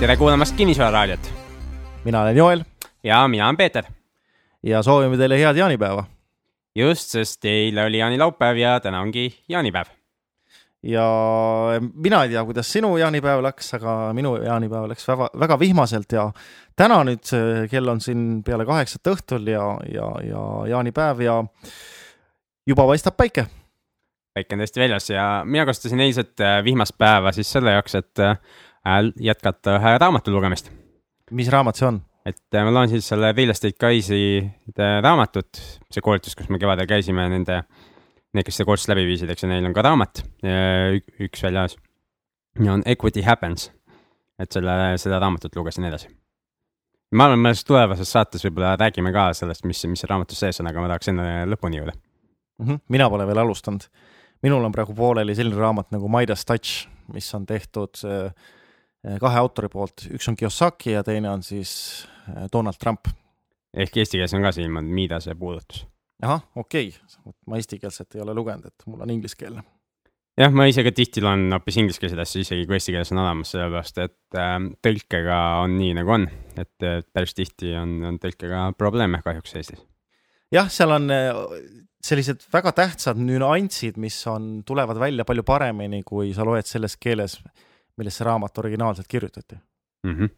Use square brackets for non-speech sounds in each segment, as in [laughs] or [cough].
tere kuulamast Kinnisvararaadiot mina olen Joel ja mina olen Peeter. ja soovime teile head jaanipäeva. just, sest eile oli jaanilaupäev ja täna ongi jaanipäev. ja mina ei tea, kuidas sinu jaanipäev läks, aga minu jaanipäev läks väga, väga vihmaselt ja täna nüüd kell on siin peale kaheksat õhtul ja, ja, ja jaanipäev ja juba paistab päike päike on tõesti väljas ja mina kasutasin eilset äh, vihmast päeva siis selle jaoks, et äh, jätkata ühe raamatu lugemist. mis raamat see on? et äh, ma loen siis selle Real Estate Guys'i raamatut, see koolitus, kus me kevadel käisime, nende, need, kes seda koolitust läbi viisid, eks ju, neil on ka raamat, üks väljas. ja on Equity Happens, et selle, seda raamatut lugesin edasi. ma arvan, me tulevases saates võib-olla räägime ka sellest, mis, mis raamatus sees on, aga ma tahaks enne lõpuni jõuda mm. -hmm. mina pole veel alustanud. minul on praegu pooleli selline raamat nagu Midas Touch, mis on tehtud äh, kahe autori poolt, üks on Kiyosaki ja teine on siis äh, Donald Trump. ehk eesti keeles on ka siin ilmunud Midase puudutus. ahah, okei okay., ma eestikeelset ei ole lugenud, et mul on ingliskeelne. jah, ma ise ka tihti loen hoopis ingliskeelseid asju, isegi kui eesti keeles on olemas, sellepärast et äh, tõlkega on nii, nagu on, et äh, päris tihti on, on tõlkega probleeme kahjuks Eestis. jah, seal on äh, sellised väga tähtsad nüansid, mis on, tulevad välja palju paremini, kui sa loed selles keeles milles see raamat originaalselt kirjutati mm. -hmm.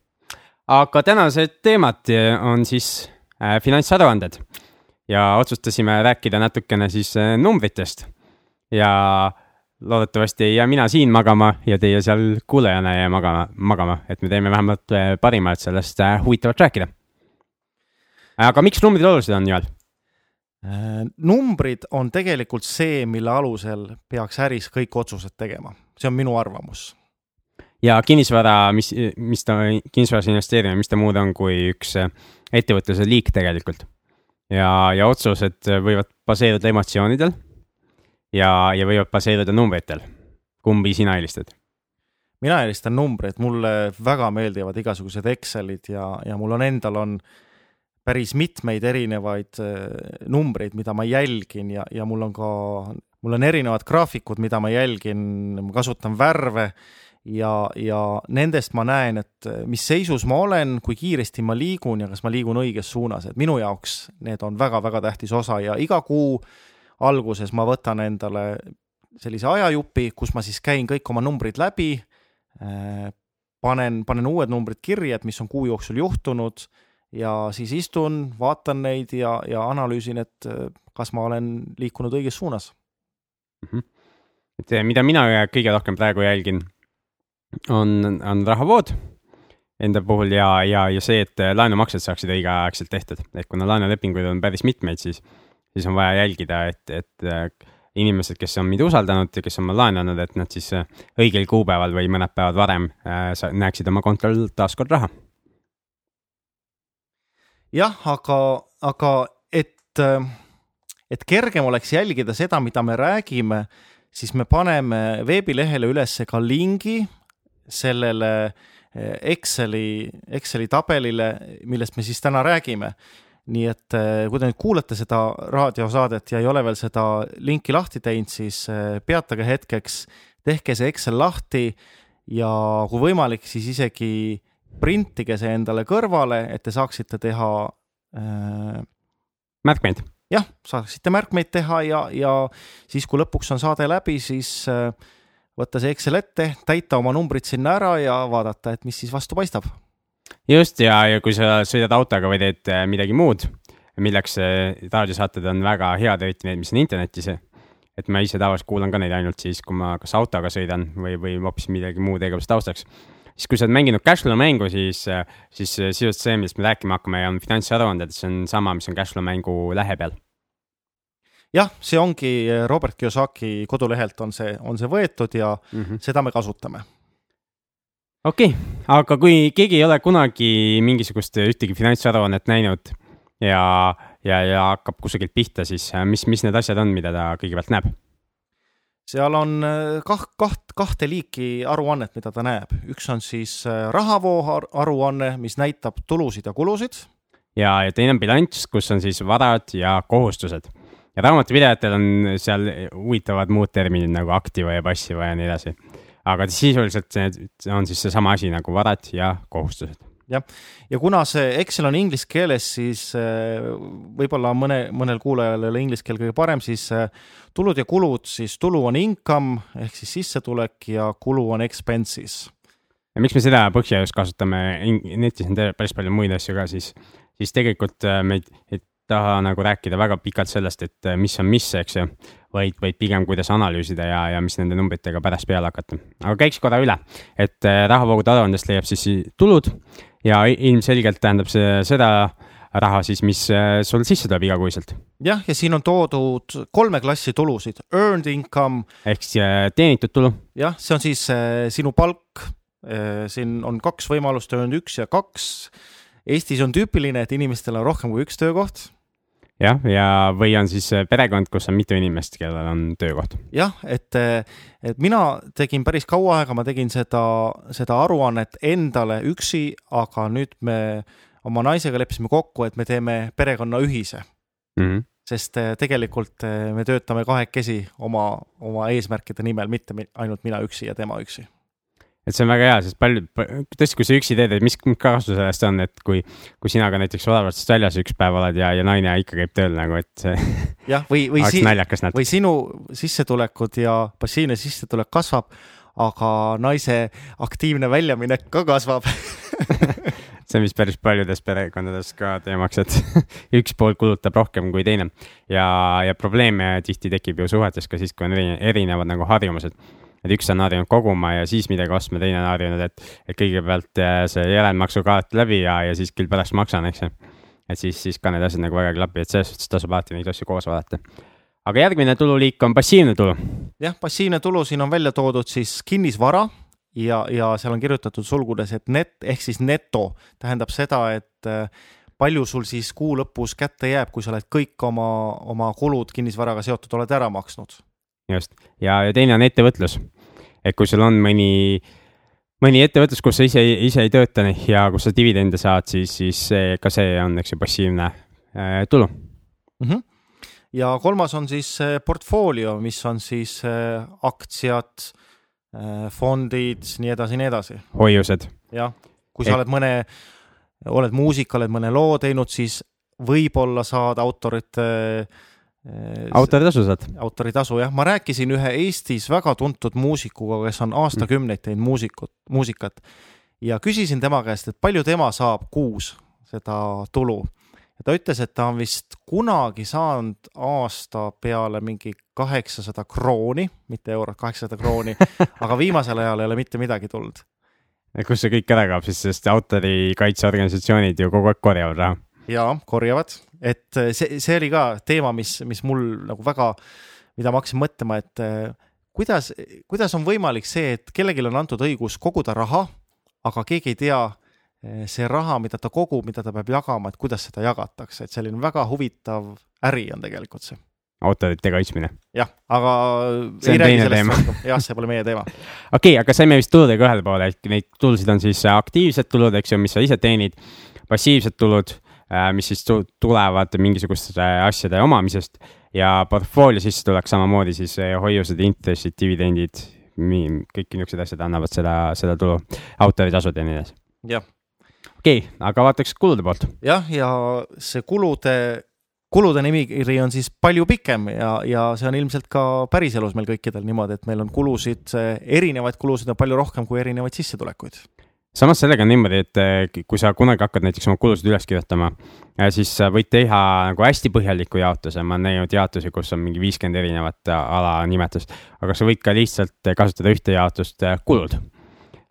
aga tänased teemad on siis äh, finantsaruanded ja otsustasime rääkida natukene siis äh, numbritest ja loodetavasti ei jää mina siin magama ja teie seal kuulajana ei jää magama, magama, et me teeme vähemalt äh, parima, et sellest äh, huvitavat rääkida. aga miks numbrid olulised on, Joel? Numbrid on tegelikult see, mille alusel peaks äris kõik otsused tegema, see on minu arvamus ja kinnisvara, mis, mis ta, kinnisvarasse investeerimine, mis ta muud on kui üks äh, ettevõtluse liik tegelikult. ja, ja otsused võivad baseeruda emotsioonidel ja, ja võivad baseeruda numbritel. kumbi sina eelistad? mina eelistan numbreid, mulle väga meeldivad igasugused Excelid ja, ja mul on endal on päris mitmeid erinevaid äh, numbreid, mida ma jälgin ja, ja mul on ka, mul on erinevad graafikud, mida ma jälgin, ma kasutan värve ja, ja nendest ma näen, et eh, mis seisus ma olen, kui kiiresti ma liigun ja kas ma liigun õiges suunas, et minu jaoks need on väga-väga tähtis osa ja iga kuu alguses ma võtan endale sellise ajajupi, kus ma siis käin kõik oma numbrid läbi, eh, panen, panen uued numbrid kirja, et mis on kuu jooksul juhtunud ja siis istun, vaatan neid ja, ja analüüsin, et eh, kas ma olen liikunud õiges suunas mm. -hmm. et mida mina kõige rohkem praegu jälgin on, on rahavood enda puhul ja, ja, ja see, et laenumaksed saaksid õigeaegselt tehtud, et kuna laenulepinguid on päris mitmeid, siis, siis on vaja jälgida, et, et äh, inimesed, kes on mind usaldanud ja kes on mul laenanud, et nad siis äh, õigel kuupäeval või mõned päevad varem äh, näeksid oma kontol taaskord raha. jah, aga, aga et, et kergem oleks jälgida seda, mida me räägime, siis me paneme veebilehele üles ka lingi sellele eh, Exceli, Exceli tabelile, millest me siis täna räägime. nii et eh, kui te nüüd kuulate seda raadiosaadet ja ei ole veel seda linki lahti teinud, siis eh, peatage hetkeks, tehke see Excel lahti ja kui võimalik, siis isegi printige see endale kõrvale, et te saaksite teha äh, märkmeid. jah, saaksite märkmeid teha ja, ja siis, kui lõpuks on saade läbi, siis äh, võtta see Excel ette, täita oma numbrid sinna ära ja vaadata, et mis siis vastu paistab. just ja, ja kui sa sõidad autoga või teed äh, midagi muud, milleks raadiosaated on väga head, eriti need, mis on internetis. et ma ise tavaliselt kuulan ka neid ainult siis, kui ma kas autoga sõidan või, või hoopis midagi muud tegevust taustaks. siis kui sa oled mänginud cashflow mängu, siis, äh, siis sisuliselt see, millest me rääkima hakkame, on finantsaruanded, see on sama, mis on cashflow mängu lehe peal jah, see ongi eh, Robert Kiyosaki kodulehelt on see, on see võetud ja mm -hmm. seda me kasutame. okei okay., aga kui keegi ei ole kunagi mingisugust ühtegi finantsaruannet näinud ja, ja, ja hakkab kusagilt pihta, siis äh, mis, mis need asjad on, mida ta kõigepealt näeb? seal on äh, kah, kaht, kahte liiki aruannet, mida ta näeb, üks on siis rahavoo aruanne, mis näitab tulusid ja kulusid. ja, ja teine on bilanss, kus on siis varad ja kohustused ja raamatupidajatel on seal huvitavad muud terminid nagu aktiva ja passiva ja nii edasi. aga sisuliselt see on siis seesama asi nagu varad ja kohustused jah, ja kuna see Excel on inglise keeles, siis äh, võib-olla mõne, mõnel kuulajal ei ole inglise keel kõige parem, siis äh, tulud ja kulud, siis tulu on income ehk siis sissetulek ja kulu on expenses. ja miks me seda põhja just kasutame, netis on päris palju muid asju ka, siis, siis tegelikult äh, me ei taha nagu rääkida väga pikalt sellest, et mis on mis, eks ju vaid, vaid pigem kuidas analüüsida ja, ja mis nende numbritega pärast peale hakata. aga käiks korra üle, et rahavoogude aruandest leiab siis tulud ja ilmselgelt tähendab see seda raha siis, mis äh, sul sisse tuleb igakuiselt. jah, ja siin on toodud kolme klassi tulusid, earned income. ehk siis äh, teenitud tulu. jah, see on siis äh, sinu palk. siin on kaks võimalust, earned üks ja kaks. Eestis on tüüpiline, et inimestel on rohkem kui üks töökoht jah, ja või on siis äh, perekond, kus on mitu inimest, kellel on töökoht. jah, et, äh, et mina tegin päris kaua aega, ma tegin seda, seda aruannet endale üksi, aga nüüd me oma naisega leppisime kokku, et me teeme perekonna ühise mm. -hmm. sest äh, tegelikult me töötame kahekesi oma, oma eesmärkide nimel, mitte ainult mina üksi ja tema üksi et see on väga hea, sest paljud, tõesti, kui sa üksi teed, et mis kasu sellest on, et kui, kui sina ka näiteks odavatest väljas üks päev oled ja, ja naine ikka käib tööl nagu, et see. jah, või, või [laughs] si või sinu sissetulekud ja passiivne sissetulek kasvab, aga naise aktiivne väljaminek ka kasvab [laughs] [laughs] see on vist päris paljudes perekondades ka teemaks, et üks pool kulutab rohkem kui teine ja, ja probleeme tihti tekib ju suhetes ka siis, kui on erinevad nagu harjumused et üks harjunud koguma ja siis midagi ostma, teine harjunud, et, et kõigepealt äh, see järelmaksukaart läbi ja, ja siis küll pärast maksan, eks ju. et siis, siis ka need asjad nagu väga ei klapi, et selles suhtes tasub alati neid asju koos vaadata. aga järgmine tululiik on passiivne tulu. jah, passiivne tulu siin on välja toodud siis kinnisvara ja, ja seal on kirjutatud sulgudes, et net ehk siis neto tähendab seda, et äh, palju sul siis kuu lõpus kätte jääb, kui sa oled kõik oma, oma kulud kinnisvaraga seotud oled ära maksnud just, ja, ja teine on ettevõtlus. et kui sul on mõni, mõni ettevõtlus, kus sa ise, ise ei tööta ja kus sa dividende saad, siis, siis see, ka see on, eks ju, passiivne äh, tulu mm. -hmm. ja kolmas on siis äh, portfoolio, mis on siis äh, aktsiad äh,, fondid, nii edasi, nii edasi. hoiused. jah, kui sa et... oled mõne, oled muusik, oled mõne loo teinud, siis võib-olla saad autorite äh, Äh, autoritasu saad? autoritasu jah, ma rääkisin ühe Eestis väga tuntud muusikuga, kes on aastakümneid teinud muusikut, muusikat ja küsisin tema käest, et palju tema saab kuus seda tulu. ja ta ütles, et ta on vist kunagi saanud aasta peale mingi kaheksasada krooni, mitte eurot, kaheksasada krooni [laughs] aga viimasel ajal ei ole mitte midagi tulnud. kus see kõik ära kaob siis, sest autorikaitseorganisatsioonid ju kogu aeg korjavad raha jaa, korjavad, et äh, see, see oli ka teema, mis, mis mul nagu väga, mida ma hakkasin mõtlema, et äh, kuidas, kuidas on võimalik see, et kellelgi on antud õigus koguda raha, aga keegi ei tea, äh, see raha, mida ta kogub, mida ta peab jagama, et kuidas seda jagatakse, et selline väga huvitav äri on tegelikult see autorite kaitsmine. jah, aga see on teine teema. jah, see pole meie teema. [laughs] okei okay,, aga saime vist tuludega ühele poole, et neid tulusid on siis aktiivsed tulud, eks ju, mis sa ise teenid, passiivsed tulud mis siis tulevad mingisuguste asjade omamisest ja portfoolio sissetulek samamoodi siis äh, hoiused, intressid, dividendid, kõik niisugused asjad annavad seda, seda tulu, autoritasud ja nii edasi. jah. okei okay,, aga vaataks kulude poolt. jah, ja see kulude, kulude nimikiri on siis palju pikem ja, ja see on ilmselt ka päriselus meil kõikidel niimoodi, et meil on kulusid, erinevaid kulusid on palju rohkem kui erinevaid sissetulekuid samas sellega on niimoodi, et eh, kui sa kunagi hakkad näiteks oma kulusid üles kirjutama, eh, siis sa võid teha nagu hästi põhjaliku jaotuse, ma olen näinud jaotusi, kus on mingi viiskümmend erinevat eh, alanimetust, aga sa võid ka lihtsalt kasutada ühte jaotust kulud.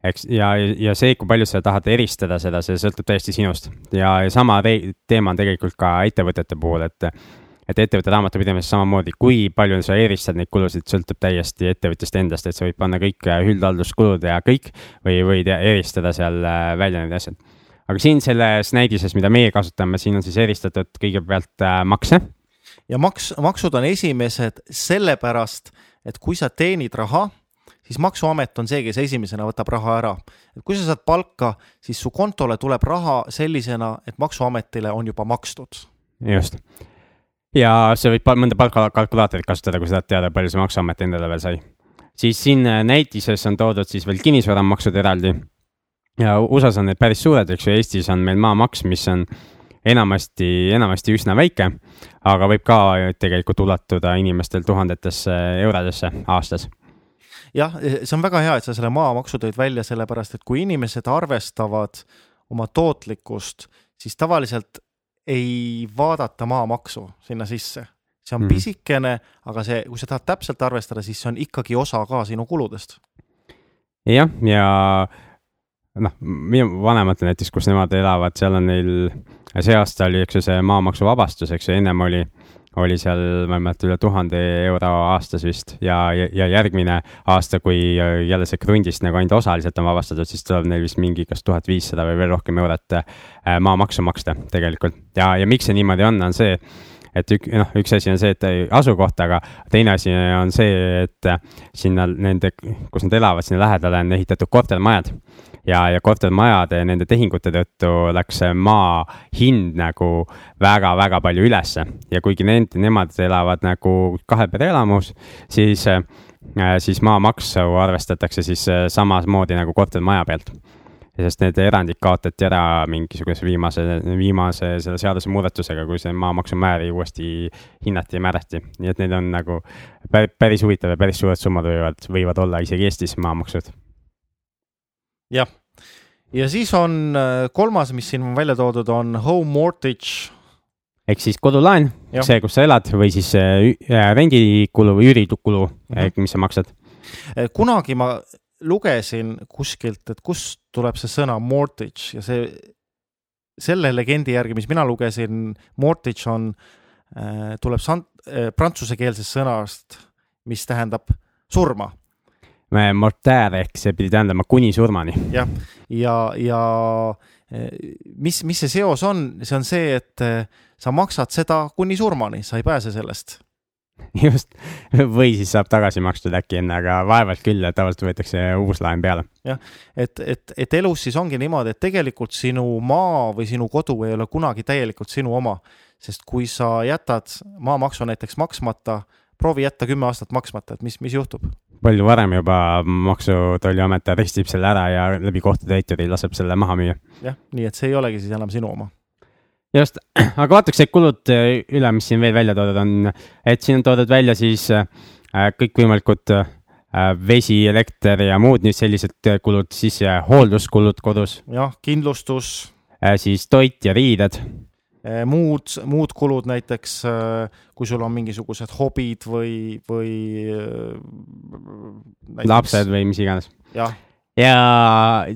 eks, ja, ja see, kui palju sa tahad eristada seda, see sõltub täiesti sinust ja, sama teema on tegelikult ka ettevõtete puhul, et et ettevõtte raamatupidamises samamoodi, kui palju sa eristad neid kulusid, sõltub täiesti ettevõtjast endast, et sa võid panna kõik äh, üldhalduskulud ja kõik või võid eristada seal äh, välja need asjad. aga siin selles näidises, mida meie kasutame, siin on siis eristatud kõigepealt äh, makse. ja maks, maksud on esimesed sellepärast, et kui sa teenid raha, siis Maksuamet on see, kes esimesena võtab raha ära. et kui sa saad palka, siis su kontole tuleb raha sellisena, et Maksuametile on juba makstud. just ja sa võid mõnda palgakalkulaatorit kasutada, kui sa tahad teada, palju see Maksuamet endale veel sai. siis siin näitises on toodud siis veel kinnisvaramaksud eraldi. ja USA-s on need päris suured, eks ju, Eestis on meil maamaks, mis on enamasti, enamasti üsna väike, aga võib ka tegelikult ulatuda inimestel tuhandetesse eurodesse aastas jah, see on väga hea, et sa selle maamaksu tõid välja, sellepärast et kui inimesed arvestavad oma tootlikkust, siis tavaliselt ei vaadata maamaksu sinna sisse. see on mm. pisikene, aga see, kui sa tahad täpselt arvestada, siis see on ikkagi osa ka sinu kuludest. jah, ja noh, minu vanematel näiteks, kus nemad elavad, seal on neil, see aasta oli, eks ju, see maamaksuvabastus, eks ju, ennem oli oli seal, ma ei mäleta, üle tuhande euro aastas vist ja, ja, ja järgmine aasta, kui jälle see krundist nagu ainult osaliselt on vabastatud, siis tuleb neil vist mingi kas tuhat viissada või veel rohkem eurot äh, maamaksu maksta tegelikult. ja, ja miks see niimoodi on, on see, et ük, noh, üks asi on see, et asukoht, aga teine asi on see, et sinna nende, kus nad elavad, sinna lähedale on ehitatud kortermajad ja, ja kortermajade ja nende tehingute tõttu läks maa hind nagu väga-väga palju ülesse. Ja kuigi need, nemad elavad nagu kahe pere elamus, siis, äh, siis maamaksu arvestatakse siis äh, samamoodi nagu kortermaja pealt. Sest need erandid kaotati ära mingisuguse viimase, viimase selle seadusemuudatusega, kui see maamaksumääri uuesti hinnati ja määrati. nii et need on nagu päris huvitav ja päris suured summad võivad, võivad olla isegi Eestis maamaksud jah, ja siis on äh, kolmas, mis siin on välja toodud, on home mortgage. ehk siis kodulaen, see, kus sa elad või siis äh, äh, rendikulu või üüritukulu mm, -hmm. mis sa maksad. kunagi ma lugesin kuskilt, et kust tuleb see sõna mortgage ja see, selle legendi järgi, mis mina lugesin, mortgage on, tuleb sant-, prantsusekeelsest sõnast, mis tähendab surma mortaar ehk see pidi tähendama kuni surmani. jah, ja, ja, ja mis, mis see seos on, see on see, et eh, sa maksad seda kuni surmani, sa ei pääse sellest [laughs] just, või siis saab tagasi makstud äkki enne, aga vaevalt küll, et tavaliselt võetakse uus laen peale. jah, et, et, et elus siis ongi niimoodi, et tegelikult sinu maa või sinu kodu ei ole kunagi täielikult sinu oma, sest kui sa jätad maamaksu näiteks maksmata, proovi jätta kümme aastat maksmata, et mis, mis juhtub? Palju varem juba Maksu- ja Tolliamet arestib selle ära ja läbi kohtutäituri laseb selle maha müüa. jah, nii et see ei olegi siis enam sinu oma. just, [clears throat] aga vaataks need kulud äh, üle, mis siin veel välja toodud on, et siin on toodud välja siis äh, kõikvõimalikud äh, vesi, elekter ja muud nüüd sellised kulud, siis hoolduskulud kodus. jah, kindlustus. siis toit ja riided muud, muud kulud näiteks, eh, kui sul on mingisugused hobid või, või eh, näiteks.... lapsed või mis iganes. ja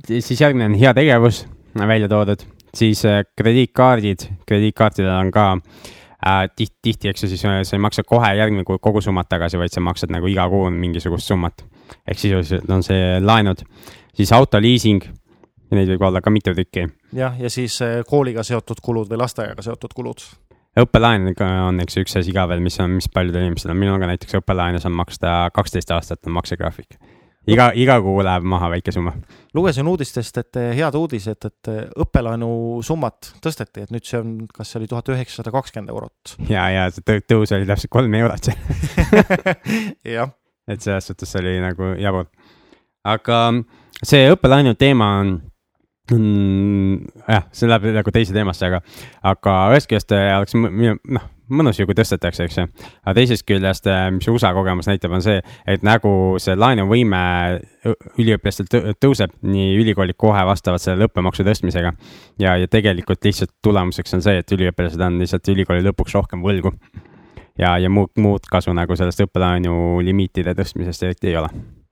siis järgmine on heategevus välja toodud, siis krediitkaardid, krediitkaartidel on ka äh, tihti, tihti, eks ju, siis sa ei maksa kohe järgmine kuu kogu summat tagasi, vaid sa maksad nagu iga kuu mingisugust summat. ehk sisuliselt on see laenud, siis autoliising ja neid võib olla ka mitu tükki. jah, ja siis eh, kooliga seotud kulud või lasteaiaga seotud kulud. õppelaen on eks üks asi ka veel, mis on, mis paljudel inimestel on, minul ka näiteks õppelaene saan maksta kaksteist aastat on maksegraafik iga, iga kuu läheb maha väike summa. lugesin uudistest, et eh, head uudised, et eh, õppelaenu summat tõsteti, et nüüd see on, kas see oli tuhat üheksasada kakskümmend eurot. ja, ja see tõus oli täpselt kolm eurot [laughs] jah. et selles suhtes oli nagu jabur. aga see õppelaenu teema on mm,. jah, see läheb nagu teise teemasse, aga, aga ühest küljest äh, oleks noh, mõnus ju, kui tõstetakse, eks ju. aga teisest küljest, äh, mis USA kogemus näitab, on see, et nagu see laenuvõime üliõpilastel tõuseb nii ülikoolid kohe vastavalt sellele õppemaksu tõstmisega. ja, ja tegelikult lihtsalt tulemuseks on see, et üliõpilased on lihtsalt ülikooli lõpuks rohkem võlgu. ja, ja muud, muud kasu nagu sellest õppelaenu limiitide tõstmisest eriti ei ole äh,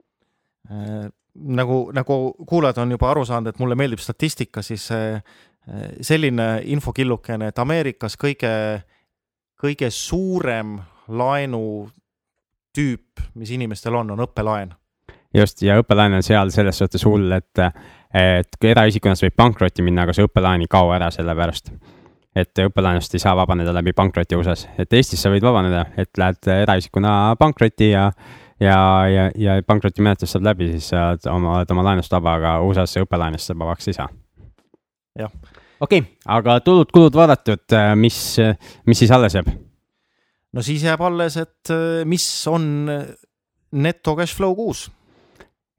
nagu, nagu kuulajad on juba aru saanud, et mulle meeldib statistika, siis eh, selline infokillukene, et Ameerikas kõige, kõige suurem laenutüüp, mis inimestel on, on õppelaen. just, ja õppelaen on seal selles suhtes hull, et, et kui eraisikuna sa võid pankrotti minna, aga see õppelaen ei kao ära selle pärast et õppelaenust ei saa vabaneda läbi pankroti USA-s, et Eestis sa võid vabaneda, et lähed eraisikuna pankrotti ja ja, ja, ja pankrotimenetlus saab läbi, siis sa oled oma, oled oma laenust vaba, aga USA-s õppelaenust sa vabaks ei saa. jah. okei okay,, aga tulud-kulud vaadatud, äh, mis, mis siis alles jääb? no siis jääb alles, et äh, mis on neto cash flow kuus.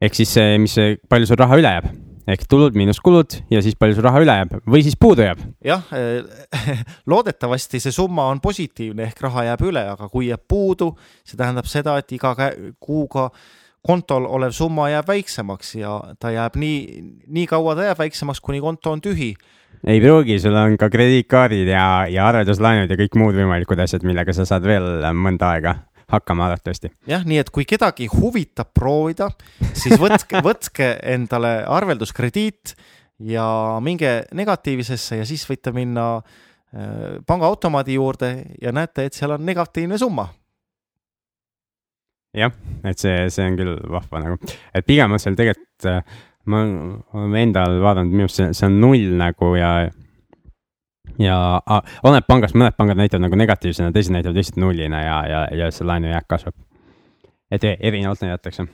ehk siis see, mis, palju sul raha üle jääb ehk tulud miinus kulud ja siis palju sul raha üle jääb või siis puudu jääb. jah, [laughs] loodetavasti see summa on positiivne ehk raha jääb üle, aga kui jääb puudu, see tähendab seda, et iga kuuga kontol olev summa jääb väiksemaks ja ta jääb nii, nii kaua ta jääb väiksemaks, kuni konto on tühi ei pruugi, sul on ka krediitkaardid ja, ja arvelduslaenud ja kõik muud võimalikud asjad, millega sa saad veel mõnda aega hakkama arvatavasti. jah, nii et kui kedagi huvitab proovida, siis võtke, [laughs] võtke endale arvelduskrediit ja minge negatiivsesse ja siis võite minna äh, pangaautomaadi juurde ja näete, et seal on negatiivne summa jah, et see, see on küll vahva nagu, et pigem on seal tegelikult, äh, ma olen endal vaadanud, minu arust see, see on null nagu ja ja oleneb pangast, mõned pangad näitavad nagu negatiivsena, teised näitavad lihtsalt nullina ja, ja, ja see laenujääk kasvab. et e, erinevalt näidatakse.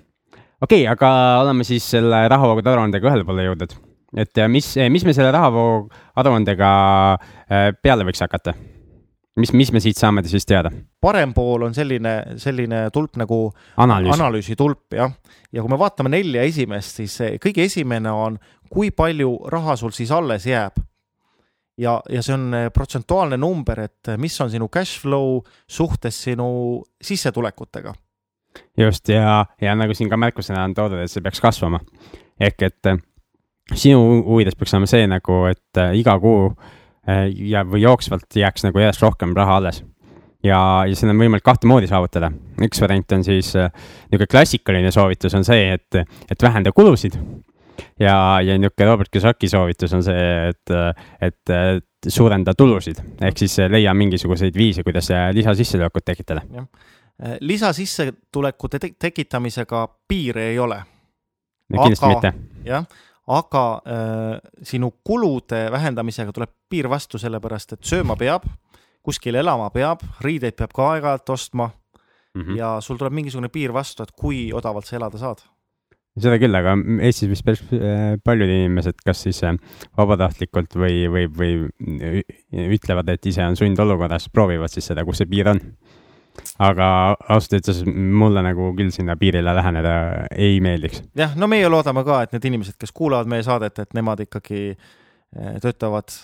okei okay,, aga oleme siis selle rahavoogude aruandega ühele poole jõudnud. et mis, mis me selle rahavoogu aruandega äh, peale võiks hakata? mis, mis me siit saame siis teada? parem pool on selline, selline tulp nagu Analüüs. analüüsitulp, jah. ja kui me vaatame nelja esimest, siis kõige esimene on, kui palju raha sul siis alles jääb ja, ja see on eh, protsentuaalne number, et eh, mis on sinu cash flow suhtes sinu sissetulekutega. just ja, ja nagu siin ka märkusena on toodud, et see peaks kasvama. ehk et eh, sinu huvides peaks olema see nagu, et iga kuu ja, või jooksvalt jääks nagu järjest rohkem raha alles ja, ja seda on võimalik kahte moodi saavutada. üks variant on siis niisugune klassikaline soovitus on see, et, et vähenda kulusid ja, ja niisugune Robert Kiyosaki soovitus on see, et, et, et suurenda tulusid ehk siis leia mingisuguseid viise, kuidas lisasissetulekut tekitada. lisasissetulekute te tekitamisega piire ei ole. kindlasti aga, mitte. jah, aga äh, sinu kulude vähendamisega tuleb piir vastu, sellepärast et sööma peab, kuskil elama peab, riideid peab ka aeg-ajalt ostma mm. -hmm. ja sul tuleb mingisugune piir vastu, et kui odavalt sa elada saad seda küll, aga Eestis vist päris äh, paljud inimesed, kas siis äh, vabatahtlikult või, või, või ütlevad, et ise on sundolukorras, proovivad siis seda, kus see piir on. aga ausalt öeldes mulle nagu küll sinna piirile läheneda ei meeldiks. jah, no meie loodame ka, et need inimesed, kes kuulavad meie saadet, et nemad ikkagi äh, töötavad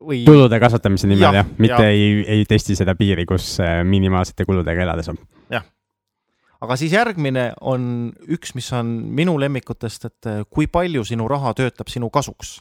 või. tulude kasvatamise nimel jah ja,, mitte ja. ei, ei testi seda piiri, kus minimaalsete kuludega elada saab. Aga siis järgmine on üks, mis on minu lemmikutest, et eh, kui palju sinu raha töötab sinu kasuks.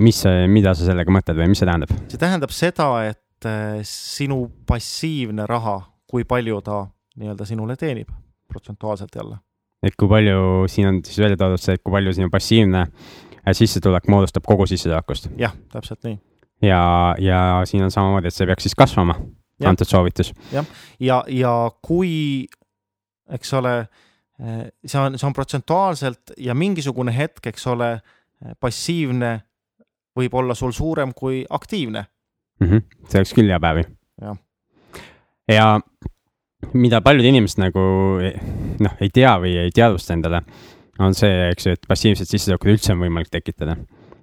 mis, mida sa sellega mõtled või mis see tähendab? see tähendab seda, et eh, sinu passiivne raha, kui palju ta nii-öelda sinule teenib, protsentuaalselt jälle. et kui palju, siin on siis välja toodud see, et kui palju sinu passiivne eh, sissetulek moodustab kogu sissetulekust. jah, täpselt nii. ja, ja siin on samamoodi, et see peaks siis kasvama, antud soovitus. jah, ja, ja, ja kui eks ole, eh, see on, see on protsentuaalselt ja mingisugune hetk, eks ole, eh, passiivne võib olla sul suurem kui aktiivne mm. -hmm. see oleks küll hea päev ju. jah. ja mida paljud inimesed nagu noh, ei tea või ei teadvusta endale, on see, eks ju, et passiivset sissetulekut üldse on võimalik tekitada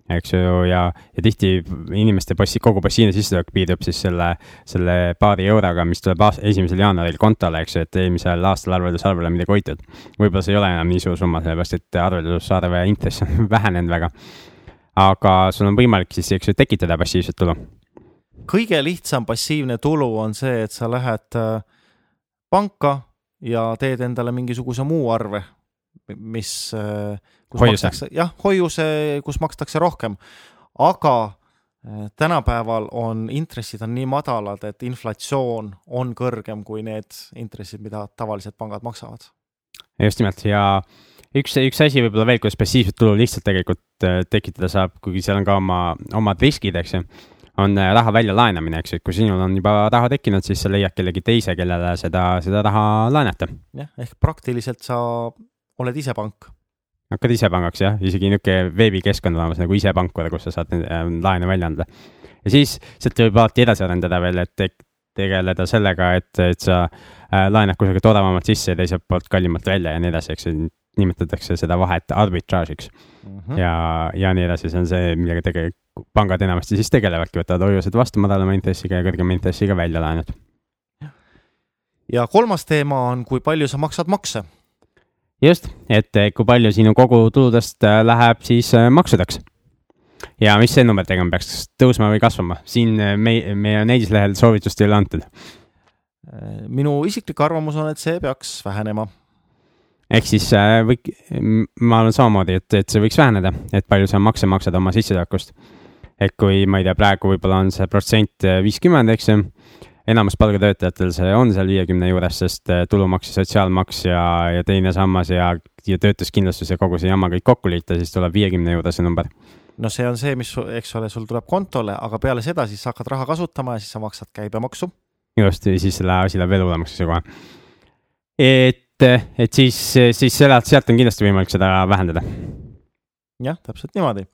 eks ju, ja, ja tihti inimeste passi, kogu passiivne sissetulek piirdub siis selle, selle paari euroga, mis tuleb aasta, esimesel jaanuaril kontole, eks ju, et eelmisel aastal arveldusarvele midagi hoitud. võib-olla see ei ole enam nii suur summa, sellepärast et arveldusarve intress on [laughs] vähenenud väga. aga sul on võimalik siis, eks ju, tekitada passiivset tulu. kõige lihtsam passiivne tulu on see, et sa lähed äh, panka ja teed endale mingisuguse muu arve, mis äh, kus hoiuse. makstakse, jah, hoiuse, kus makstakse rohkem, aga äh, tänapäeval on intressid on nii madalad, et inflatsioon on kõrgem kui need intressid, mida tavalised pangad maksavad. just nimelt ja üks, üks asi võib-olla veel, kuidas passiivset tulu lihtsalt tegelikult äh, tekitada saab, kuigi seal on ka oma, omad riskid, eks ju, on raha väljalaenamine, eks ju, et kui sinul on juba raha tekkinud, siis sa leiad kellegi teise, kellele seda, seda raha laenata. jah, ehk praktiliselt sa oled ise pank hakkad ise pangaks jah, isegi niisugune veebikeskkond olemas nagu ise pankur, kus sa saad äh, laene välja anda. ja siis sealt võib alati edasi arendada veel, et te tegeleda sellega, et, et sa äh, laenad kusagilt odavamalt sisse ja teiselt poolt kallimalt välja ja nii edasi, eks ju nimetatakse seda vahet arbitraažiks mm. -hmm. ja, ja nii edasi, see on see, millega tegelikult pangad enamasti siis tegelevadki, võtavad hoiused vastu madalama intressiga ja kõrgema intressiga välja laenud ja kolmas teema on, kui palju sa maksad makse. Just, et eh, kui palju sinu kogutuludest eh, läheb siis eh, maksudeks. ja mis see number tegema peaks, tõusma või kasvama, siin me, meie näidislehel soovitust ei ole antud. minu isiklik arvamus on, et see peaks vähenema ehk siis või, ma olen samamoodi, et, et see võiks väheneda, et palju sa makse maksad oma sissetulekust. et kui ma ei tea, praegu võib-olla on see protsent viiskümmend, eks ju enamus palgatöötajatel see on seal viiekümne juures, sest äh, tulumaks ja sotsiaalmaks ja, ja teine sammas ja, ja töötuskindlustus ja kogu see jama kõik kokku liita, siis tuleb viiekümne juurde see number. no see on see, mis, eks ole, sul tuleb kontole, aga peale seda siis sa hakkad raha kasutama ja siis sa maksad käibemaksu. just, ja siis selle asi läheb veel hullemaks kohe. et, et siis, siis sealt, sealt on kindlasti võimalik seda vähendada. jah, täpselt niimoodi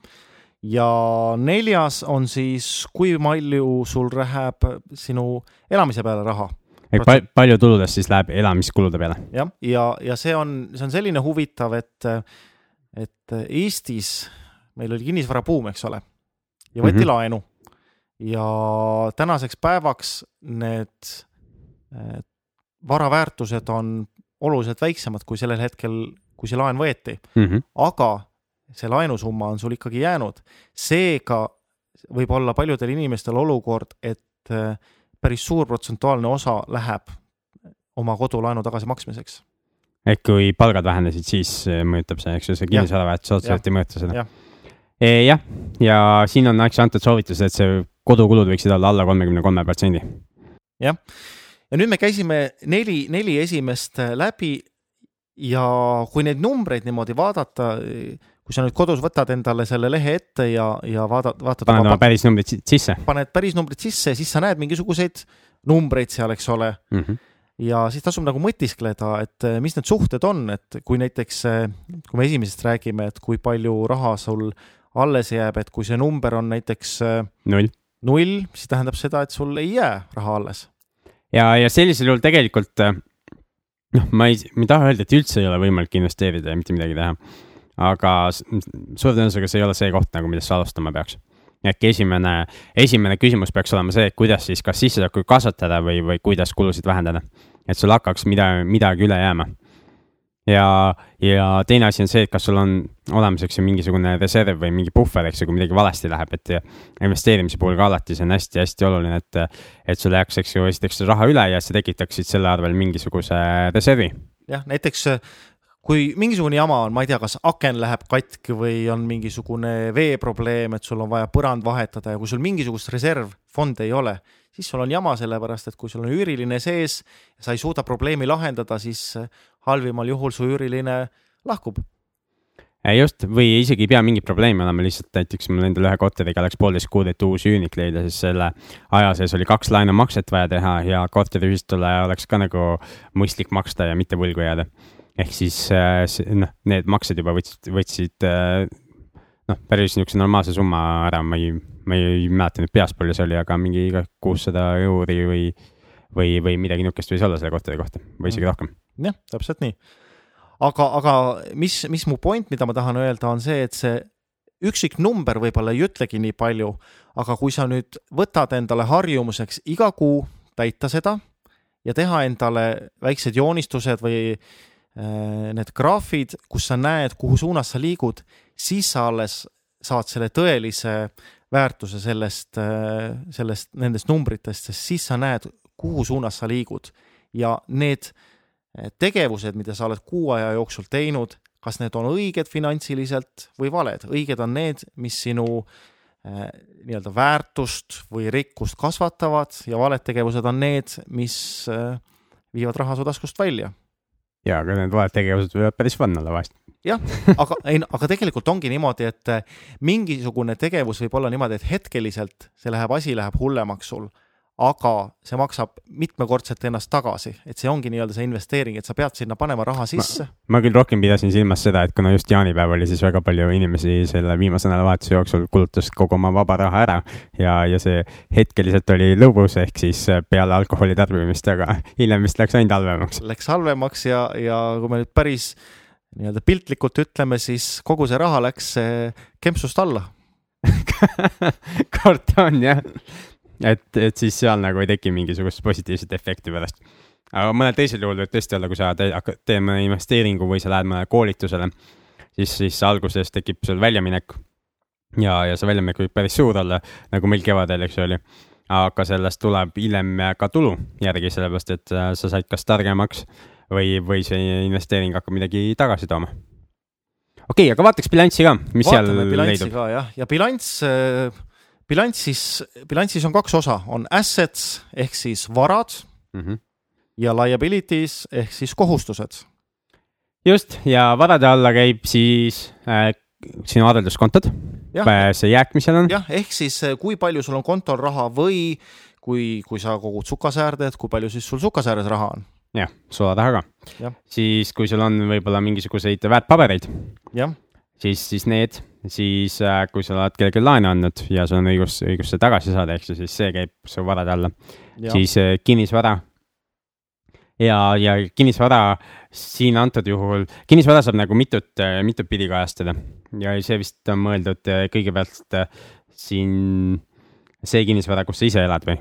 ja neljas on siis, kui palju sul läheb sinu elamise peale raha. ehk pal palju tuludest siis läheb elamiskulude peale? jah, ja, ja see on, see on selline huvitav, et, et Eestis meil oli kinnisvarabuum, eks ole, ja võeti mm -hmm. laenu ja tänaseks päevaks need vara väärtused on oluliselt väiksemad kui sellel hetkel, kui see laen võeti mm. -hmm. aga see laenusumma on sul ikkagi jäänud. seega võib olla paljudel inimestel olukord, et äh, päris suur protsentuaalne osa läheb oma kodulaenu tagasimaksmiseks. ehk kui palgad vähenesid, siis äh, mõjutab see, eks ju, see kinnisvara väärtus otseselt ei mõjuta seda ja.. E, jah, ja siin on eks antud soovitus, et see kodukulud võiksid olla alla kolmekümne kolme protsendi. jah, ja nüüd me käisime neli, neli esimest läbi ja kui neid numbreid niimoodi vaadata, kui sa nüüd kodus võtad endale selle lehe ette ja, ja vaatad, vaatad. paned oma päris numbrid sisse. paned päris numbrid sisse, siis sa näed mingisuguseid numbreid seal, eks ole mm. -hmm. ja siis tasub nagu mõtiskleda, et eh, mis need suhted on, et kui näiteks, eh, kui me esimesest räägime, et kui palju raha sul alles jääb, et kui see number on näiteks eh, null, null, siis tähendab seda, et sul ei jää raha alles. ja, ja sellisel juhul tegelikult noh, ma ei, ma ei taha öelda, et üldse ei ole võimalik investeerida ja mitte midagi teha aga suure tõenäosusega see ei ole see koht nagu, millest sa alustama peaks. äkki esimene, esimene küsimus peaks olema see, et kuidas siis kas sissetulekuid kasvatada või, või kuidas kulusid vähendada. et sul hakkaks mida, midagi üle jääma. ja, ja teine asi on see, et kas sul on olemas, eks ju, mingisugune reserv või mingi puhver, eks ju, kui midagi valesti läheb, et investeerimise puhul ka alati see on hästi-hästi oluline, et, et sul jääks, eks ju, esiteks raha üle ja sa tekitaksid selle arvel mingisuguse reservi jah, näiteks kui mingisugune jama on, ma ei tea, kas aken läheb katki või on mingisugune veeprobleem, et sul on vaja põrand vahetada ja kui sul mingisugust reservfondi ei ole, siis sul on jama, sellepärast et kui sul on üüriline sees sa ei suuda probleemi lahendada, siis halvimal juhul su üüriline lahkub. Just, või isegi ei pea mingit probleemi olema, lihtsalt näiteks mul endal ühe korteriga läks poolteist kuud, et uus üürnik leida, siis selle aja sees oli kaks laenumakset vaja teha ja korteriühistule oleks ka nagu mõistlik maksta ja mitte võlgu jääda ehk siis äh, noh, need maksed juba võtsid, võtsid äh, noh, päris niisuguse normaalse summa ära, ma ei, ma ei mäleta nüüd peast, palju see oli, aga mingi kuussada euri või, või, või midagi niisugust võis olla selle korteri kohta või isegi mm. rohkem. jah, täpselt nii. aga, aga mis, mis mu point, mida ma tahan öelda, on see, et see üksik number võib-olla ei ütlegi nii palju, aga kui sa nüüd võtad endale harjumuseks iga kuu täita seda ja teha endale väiksed joonistused või need graafid, kus sa näed, kuhu suunas sa liigud, siis sa alles saad selle tõelise väärtuse sellest, äh, sellest, nendest numbritest, sest siis sa näed, kuhu suunas sa liigud. Ja need äh, tegevused, mida sa oled kuu aja jooksul teinud, kas need on õiged finantsiliselt või valed, õiged on need, mis sinu äh, nii-öelda väärtust või rikkust kasvatavad ja valed tegevused on need, mis äh, viivad raha su taskust välja ja, aga need vahed tegevused võivad päris fun olla vahest. jah, aga ei, aga tegelikult ongi niimoodi, et mingisugune tegevus võib olla niimoodi, et hetkeliselt see läheb, asi läheb hullemaks sul aga see maksab mitmekordselt ennast tagasi, et see ongi nii-öelda see investeering, et sa pead sinna panema raha sisse. ma küll rohkem pidasin silmas seda, et kuna just jaanipäev oli, siis väga palju inimesi selle viimase nädalavahetuse jooksul kulutas kogu oma vaba raha ära ja, ja see hetkeliselt oli lõbus, ehk siis peale alkoholi tarbimist, aga hiljem vist läks ainult halvemaks. Läks halvemaks ja, ja kui me nüüd päris nii-öelda piltlikult ütleme, siis kogu see raha läks kempsust alla [laughs] karta on jah et, et siis seal nagu ei teki mingisugust positiivset efekti pärast. aga mõnel teisel juhul võib tõesti olla, kui sa hakkad teema investeeringu või sa lähed mõnele koolitusele, siis, siis alguses tekib sul väljaminek. ja, ja see väljaminek võib päris suur olla, nagu meil kevadel, eks ju oli. aga sellest tuleb hiljem ka tulu järgi, sellepärast et äh, sa said kas targemaks või, või see investeering hakkab midagi tagasi tooma okei okay,, aga vaataks bilanssi ka, mis Vaatame seal leidub. jah, ja bilanss, bilanssis, bilansis on kaks osa, on assets ehk siis varad Mm -hmm. ja liabilities ehk siis kohustused. just ja varade alla käib siis äh, sinu arvelduskontod, jah, see jääk, mis seal on. jah, ehk siis eh, kui palju sul on kontol raha või kui, kui sa kogud sukasäärde, et kui palju siis sul sukasääres raha on. jah, sularaha ka Jah.. siis, kui sul on võib-olla mingisuguseid väärtpabereid, siis, siis need, siis äh, kui sa oled kellelegi laenu andnud ja sul on õigus, õigus see tagasi saada, eks ju, siis see käib su varade alla. siis äh, kinnisvara. ja, ja kinnisvara siin antud juhul, kinnisvara saab nagu mitut, mitut pidi kajastada ja see vist on mõeldud äh, kõigepealt äh, siin see kinnisvara, kus sa ise elad või?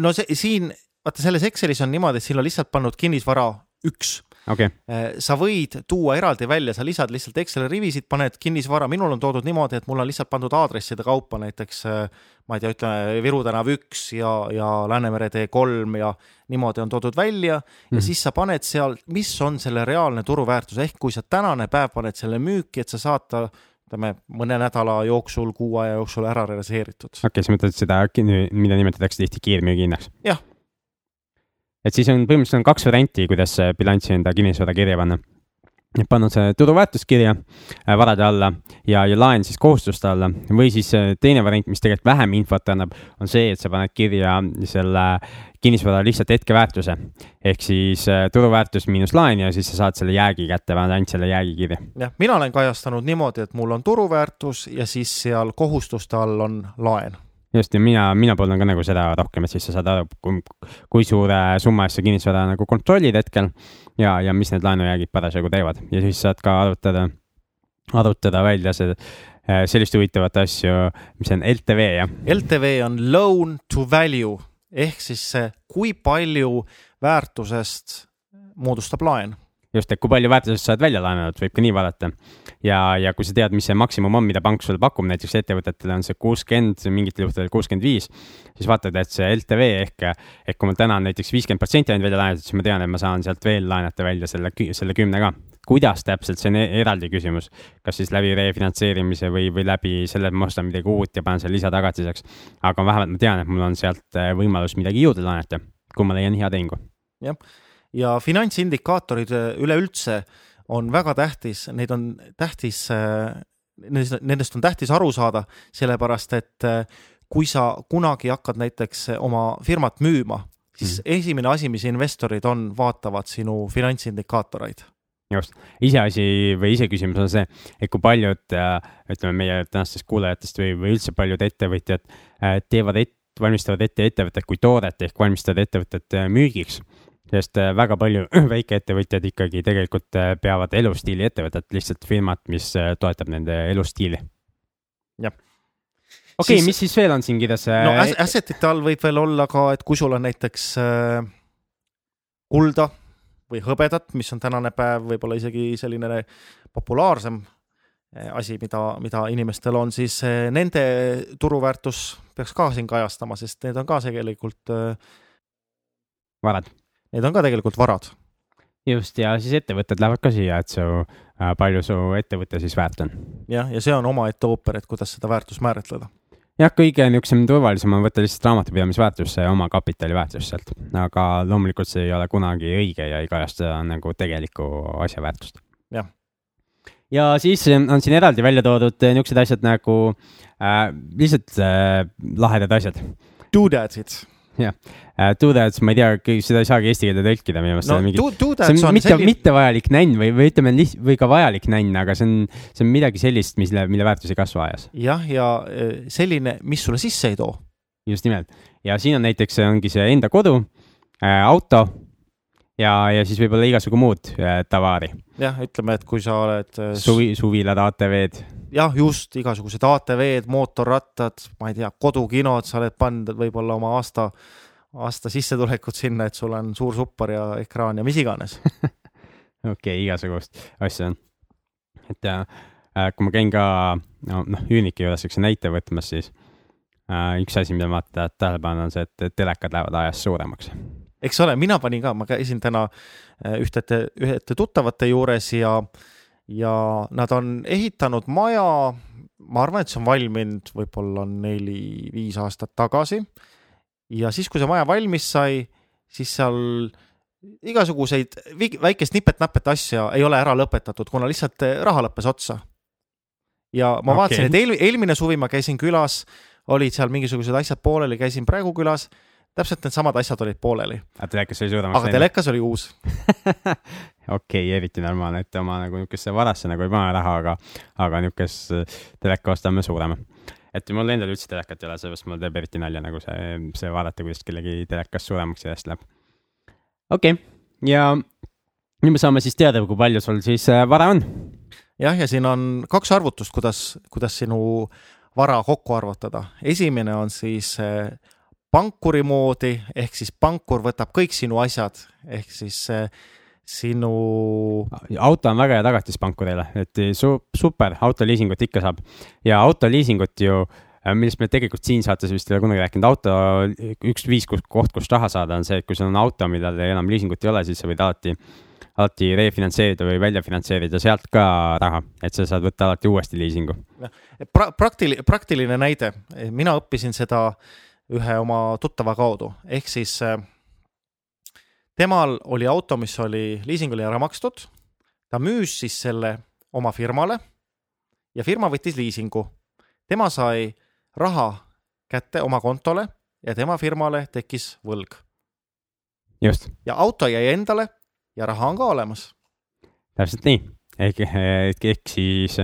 No see siin, vaata selles Excelis on niimoodi, et siin on lihtsalt pannud kinnisvara üks okay., Eh, sa võid tuua eraldi välja, sa lisad lihtsalt Exceli rivisid, paned kinnisvara, minul on toodud niimoodi, et mul on lihtsalt pandud aadresside kaupa näiteks eh, ma ei tea, ütleme Viru tänav üks ja, ja Läänemere tee kolm ja niimoodi on toodud välja mm. ja Mhm. siis sa paned seal, mis on selle reaalne turuväärtus, ehk kui sa tänane päev paned selle müüki, et sa saad ta ütleme mõne nädala jooksul, kuu aja jooksul ära realiseeritud. okei okay,, sa mõtled seda, mida nimetatakse tihti kiirmüügihinnaks? Jah. Et siis on põhimõtteliselt on kaks varianti, kuidas bilanssi enda kinnisvara kirja panna. pannud see turuväärtus kirja äh, varade alla ja, ja laen siis kohustuste alla või siis äh, teine variant, mis tegelikult vähem infot annab, on see, et sa paned kirja selle kinnisvara lihtsalt hetkeväärtuse ehk siis äh, turuväärtus miinus laen ja siis sa saad selle jäägi kätte, paned ainult selle jäägi kirja. jah, mina olen kajastanud niimoodi, et mul on turuväärtus ja siis seal kohustuste all on laen just ja mina, mina pooldan ka nagu seda rohkem, et siis sa saad aru, kui suure summa eest sa kinnisvara nagu kontrollid hetkel ja, ja mis need laenujäägid parasjagu teevad. Ja siis saad ka arutada, arutada välja see, sellist huvitavat asju, mis on LTV jah, LTV on loan to value. Ehk siis see, kui palju väärtusest moodustab laen. just, et kui palju väärtusest sa oled välja laenanud, võib ka nii vaadata. ja, ja kui sa tead, mis see maksimum on, mida pank sulle pakub, näiteks ettevõtetele on see kuuskümmend, mingitel juhtudel kuuskümmend viis, siis vaatad, et see LTV ehk, ehk kui ma täna on näiteks viiskümmend protsenti ainult välja laenatud, siis ma tean, et ma saan sealt veel laenata välja selle, selle kümne ka. kuidas täpselt, see on e- eraldi küsimus, kas siis läbi refinantseerimise või, või läbi selle, et ma ostan midagi uut ja panen selle lisatagatiseks. aga vähemalt ma tean, et mul on sealt äh, võimalus midagi juurde laenata, kui ma leian hea tehingu. Ja finantsindikaatorid äh, üleüldse on väga tähtis, neid on tähtis, nendest, nendest on tähtis aru saada, sellepärast et äh, kui sa kunagi hakkad näiteks oma firmat müüma, siis mm. esimene asi, mis investorid on, vaatavad sinu finantsindikaatoreid. just, iseasi või iseküsimus on see, et kui paljud, ütleme meie tänastest kuulajatest või, või üldse paljud ettevõtjad äh, teevad et,, valmistavad ette ettevõtet kui toodet ehk valmistavad ettevõtet äh, müügiks. Sest äh, väga palju [clears throat] väikeettevõtjad ikkagi tegelikult äh, peavad elustiili ettevõtet, lihtsalt firmat, mis äh, toetab nende elustiili. Jah. okei okay, Siis- mis siis veel on siin kirjas? no as- asset'ite all võib veel olla ka, et kui sul on näiteks äh, kulda või hõbedat, mis on tänane päev võib-olla isegi selline populaarsem äh, asi, mida, mida inimestel on, siis äh, nende turuväärtus peaks ka siin kajastama, sest need on ka tegelikult, varad. Need on ka tegelikult varad. just ja siis ettevõtted lähevad ka siia, et su, palju su ettevõte siis väärt on jah, ja see on omaette ooper, et kuidas seda väärtust määratleda. jah, kõige niisugusem turvalisem on võtta lihtsalt raamatupidamisväärtus, see oma kapitali väärtus sealt, aga loomulikult see ei ole kunagi õige ja ei kajasta nagu tegelikku asja väärtust. Jah. ja siis on siin eraldi välja toodud niisugused asjad nagu äh, lihtsalt äh, lahedad asjad Doodad'id. äh,. Do that, ma ei tea, seda ei saagi eesti keelde tõlkida minu meelest no. Mingi... do- see doodad's on on mitte, selline, mittevajalik nänn või, või ütleme liht-, või ka vajalik nänn, aga see on, see on midagi sellist, mille, mille väärtus ei kasva ajas. jah, ja äh, selline, mis sulle sisse ei too. just nimelt ja siin on näiteks ongi see enda kodu äh,, auto ja, ja siis võib-olla igasugu muud äh, tavaari, jah, ütleme, et kui sa oled äh, suvi, suvilad, ATV-d, jah, just igasugused ATV-d, mootorrattad, ma ei tea, kodukinod, sa oled pannud võib-olla oma aasta, aasta sissetulekut sinna, et sul on suur suppar ja ekraan ja mis iganes [laughs] okei okay,, igasugust asja on. et äh, kui ma käin ka no, noh, Uniki juures siukse näite võtmas, siis äh, üks asi, mida ma vaatan tähelepanu on see, et telekad lähevad ajas suuremaks. Eks ole, mina panin ka, ma käisin täna äh, ühtede, ühete tuttavate juures ja, ja nad on ehitanud maja, ma arvan, et see on valminud võib-olla neli-viis aastat tagasi. ja siis, kui see maja valmis sai, siis seal igasuguseid väikest nipet-näpet asja ei ole ära lõpetatud, kuna lihtsalt raha lõppes otsa ja ma okay. vaatasin, et eel, eelmine suvi ma käisin külas, olid seal mingisugused asjad pooleli, käisin praegu külas, täpselt needsamad asjad olid pooleli. aga telekas oli suuremaks läinud? aga telekas oli uus [laughs] okei okay,, eriti normaalne, et oma nagu niisugusesse varasse nagu ei pane raha, aga, aga niisugust teleka ostame suurema. et mul endal üldse telekat ei ole, sellepärast mul teeb eriti nalja nagu see, see vaadata, kuidas kellegi telekas suuremaks järjest läheb. okei okay., ja nüüd me saame siis teada, kui palju sul siis äh, vara on jah, ja siin on kaks arvutust, kuidas, kuidas sinu vara kokku arvutada. esimene on siis eh, pankuri moodi ehk siis pankur võtab kõik sinu asjad ehk siis eh, sinu. auto on väga hea tagatis pankurile, et su-, super, autoliisingut ikka saab ja autoliisingut ju eh, millest me tegelikult siin saates vist ei ole kunagi rääkinud, auto üks viis koht, kust raha saada, on see, et kui sul on auto, millel enam liisingut ei ole, siis sa võid alati alati refinantseerida või välja finantseerida sealt ka raha, et sa saad võtta alati uuesti liisingu pra. praktiline, praktiline näide, mina õppisin seda ühe oma tuttava kaudu, ehk siis äh, temal oli auto, mis oli liisingule ära makstud. ta müüs siis selle oma firmale ja firma võttis liisingu. tema sai raha kätte oma kontole ja tema firmale tekkis võlg. just. ja auto jäi endale ja raha on ka olemas. täpselt nii, ehk, ehk, ehk siis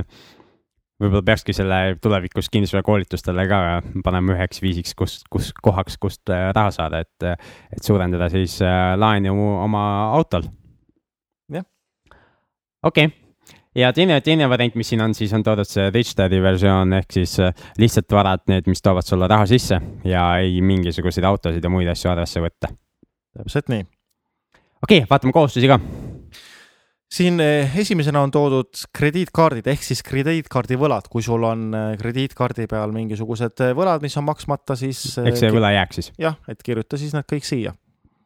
võib-olla peakski selle tulevikus kinnisvarakoolitustele ka panema üheks viisiks, kus, kus kohaks, kust äh, raha saada, et, et suurendada siis äh, laenu oma autol. jah. okei okay ja teine, teine variant, mis siin on, siis on toodud see rich daddy versioon ehk siis äh, lihtsalt varad, need, mis toovad sulle raha sisse ja ei mingisuguseid autosid ja muid asju arvesse võtta. täpselt nii okei okay,, vaatame kohustusi ka. Siin eh, esimesena on toodud krediitkaardid ehk siis krediitkaardi võlad, kui sul on eh, krediitkaardi peal mingisugused eh, võlad, mis on maksmata, siis. eks see võlajääk siis. jah, et kirjuta siis need kõik siia.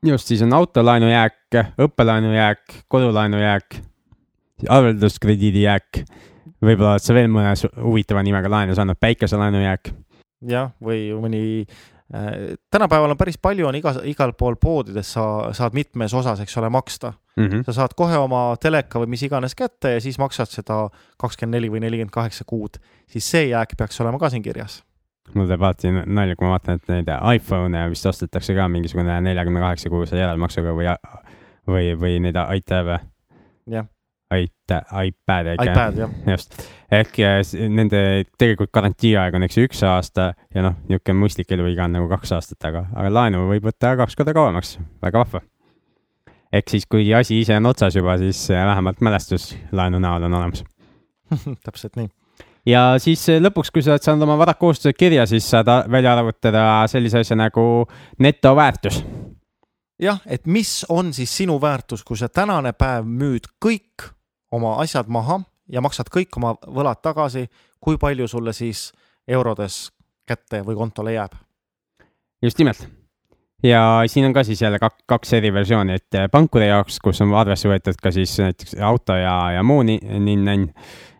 just, siis on autolaenu jääk, õppelaenu jääk, kodulaenu jääk, arvelduskrediidi jääk. võib-olla oled sa veel mõne huvitava nimega laenu saanud, päikeselaenu jääk. jah, või mõni tänapäeval on päris palju, on iga, igal pool poodides sa saad mitmes osas, eks ole, maksta mm. -hmm. sa saad kohe oma teleka või mis iganes kätte ja siis maksad seda kakskümmend neli või nelikümmend kaheksa kuud, siis see jääk peaks olema ka siin kirjas. mul teeb alati nalja, kui ma vaatan, et neid iPhone'e vist ostetakse ka mingisugune neljakümne kaheksa kuuse järelmaksuga või, või, või neid iTab'e. jah iPad, iPad jah. just, ehk nende tegelikult garantiiaeg on, eks ju, üks aasta ja noh, niisugune mõistlik eluiga on nagu kaks aastat, aga, aga laenu võib võtta kaks korda kauemaks, väga vahva. Ehk siis, kui asi ise on otsas juba, siis vähemalt mälestus laenu näol on olemas [laughs] täpselt nii ja siis lõpuks, kui sa oled saanud oma varakohustused kirja, siis saad välja arvutada sellise asja nagu netoväärtus jah, et mis on siis sinu väärtus, kui sa tänane päev müüd kõik oma asjad maha ja maksad kõik oma võlad tagasi, kui palju sulle siis eurodes kätte või kontole jääb? just nimelt. Ja siin on ka siis jälle kaks, kaks eri versiooni, et pankuri jaoks, kus on arvesse võetud ka siis näiteks auto ja, ja muu ninn-nänn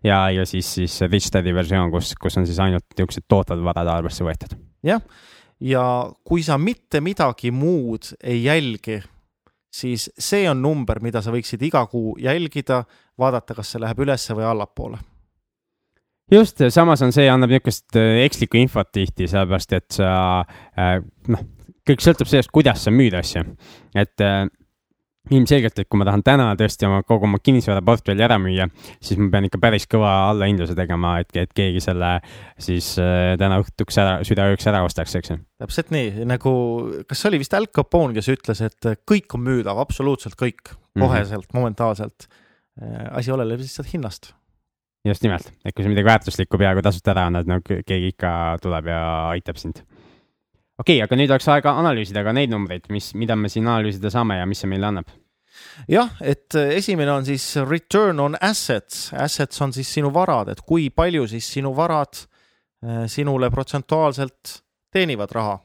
ja, ja siis, siis rich daddy versioon, kus, kus on siis ainult niisugused tootvad varad arvesse võetud. jah, ja kui sa mitte midagi muud ei jälgi siis see on number, mida sa võiksid iga kuu jälgida, vaadata, kas see läheb ülesse või allapoole. just, samas on see, annab niisugust äh, ekslikku infot tihti, sellepärast et sa äh, noh, kõik sõltub sellest, kuidas sa müüd asju, et äh, ilmselgelt, et kui ma tahan täna tõesti oma kogu oma kinnisvaraportfelli ära müüa, siis ma pean ikka päris kõva allahindluse tegema, et, et keegi selle siis äh, täna õhtuks ära, südaööks ära ostaks, eks ju. täpselt nii, nagu, kas see oli vist Al Capone, kes ütles, et kõik on müüdav, absoluutselt kõik, mhm. koheselt mm, -hmm. momentaalselt. Äh, asi oleneb lihtsalt hinnast. just nimelt, et kui sa midagi väärtuslikku peaaegu tasuta ära annad, no keegi ikka tuleb ja aitab sind okei okay,, aga nüüd oleks aega analüüsida ka neid numbreid, mis, mida me siin analüüsida saame ja mis see meile annab. jah, et äh, esimene on siis return on assets, assets on siis sinu varad, et kui palju siis sinu varad äh, sinule protsentuaalselt teenivad raha.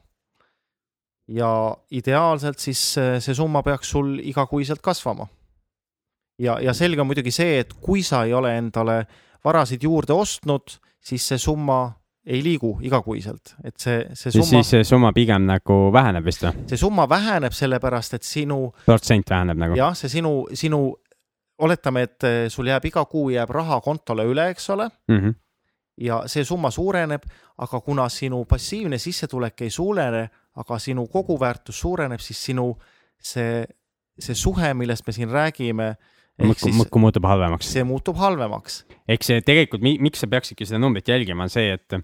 ja ideaalselt siis äh, see summa peaks sul igakuiselt kasvama. ja, ja selge on muidugi see, et kui sa ei ole endale varasid juurde ostnud, siis see summa ei liigu igakuiselt, et see, see summa. siis see summa pigem nagu väheneb vist või? see summa väheneb sellepärast, et sinu. protsent väheneb nagu? jah, see sinu, sinu, oletame, et eh, sul jääb iga kuu jääb raha kontole üle, eks ole mm. -hmm. ja see summa suureneb, aga kuna sinu passiivne sissetulek ei suurene, aga sinu koguväärtus suureneb, siis sinu see, see suhe, millest me siin räägime muudkui, muudkui muutub halvemaks. see muutub halvemaks. eks see tegelikult, miks sa peaksidki seda numbrit jälgima, on see, et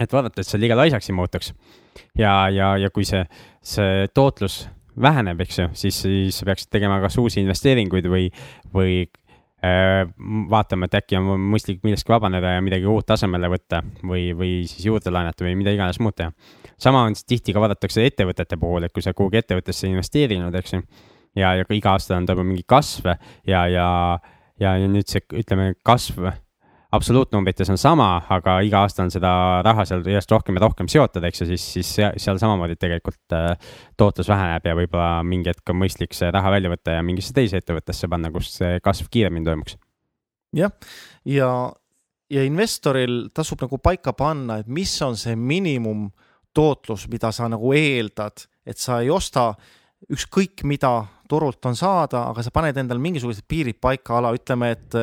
et vaadata, et sa liiga laisaks ei muutuks. ja, ja, ja kui see, see tootlus väheneb, eks ju, siis, siis sa peaksid tegema kas uusi investeeringuid või, või äh, vaatama, et äkki on mõistlik millestki vabaneda ja midagi uut asemele võtta või, või siis juurde laenata või mida iganes muud teha. sama on tihti ka vaadatakse ettevõtete puhul, et kui sa kuhugi ettevõttesse investeerinud, eks ju, ja, ja ka iga aasta on toimub mingi kasv ja, ja, ja nüüd see, ütleme, kasv absoluutnumbrites on sama, aga iga aasta on seda raha seal järjest rohkem ja rohkem seotud, eks ju, siis, siis seal samamoodi tegelikult äh, tootlus väheneb ja võib-olla mingi hetk on mõistlik see raha välja võtta ja mingisse teise ettevõttesse panna, kus see kasv kiiremini toimuks. jah, ja, ja investoril tasub nagu paika panna, et mis on see miinimumtootlus, mida sa nagu eeldad, et sa ei osta ükskõik mida turult on saada, aga sa paned endale mingisugused piirid paika ala, ütleme, et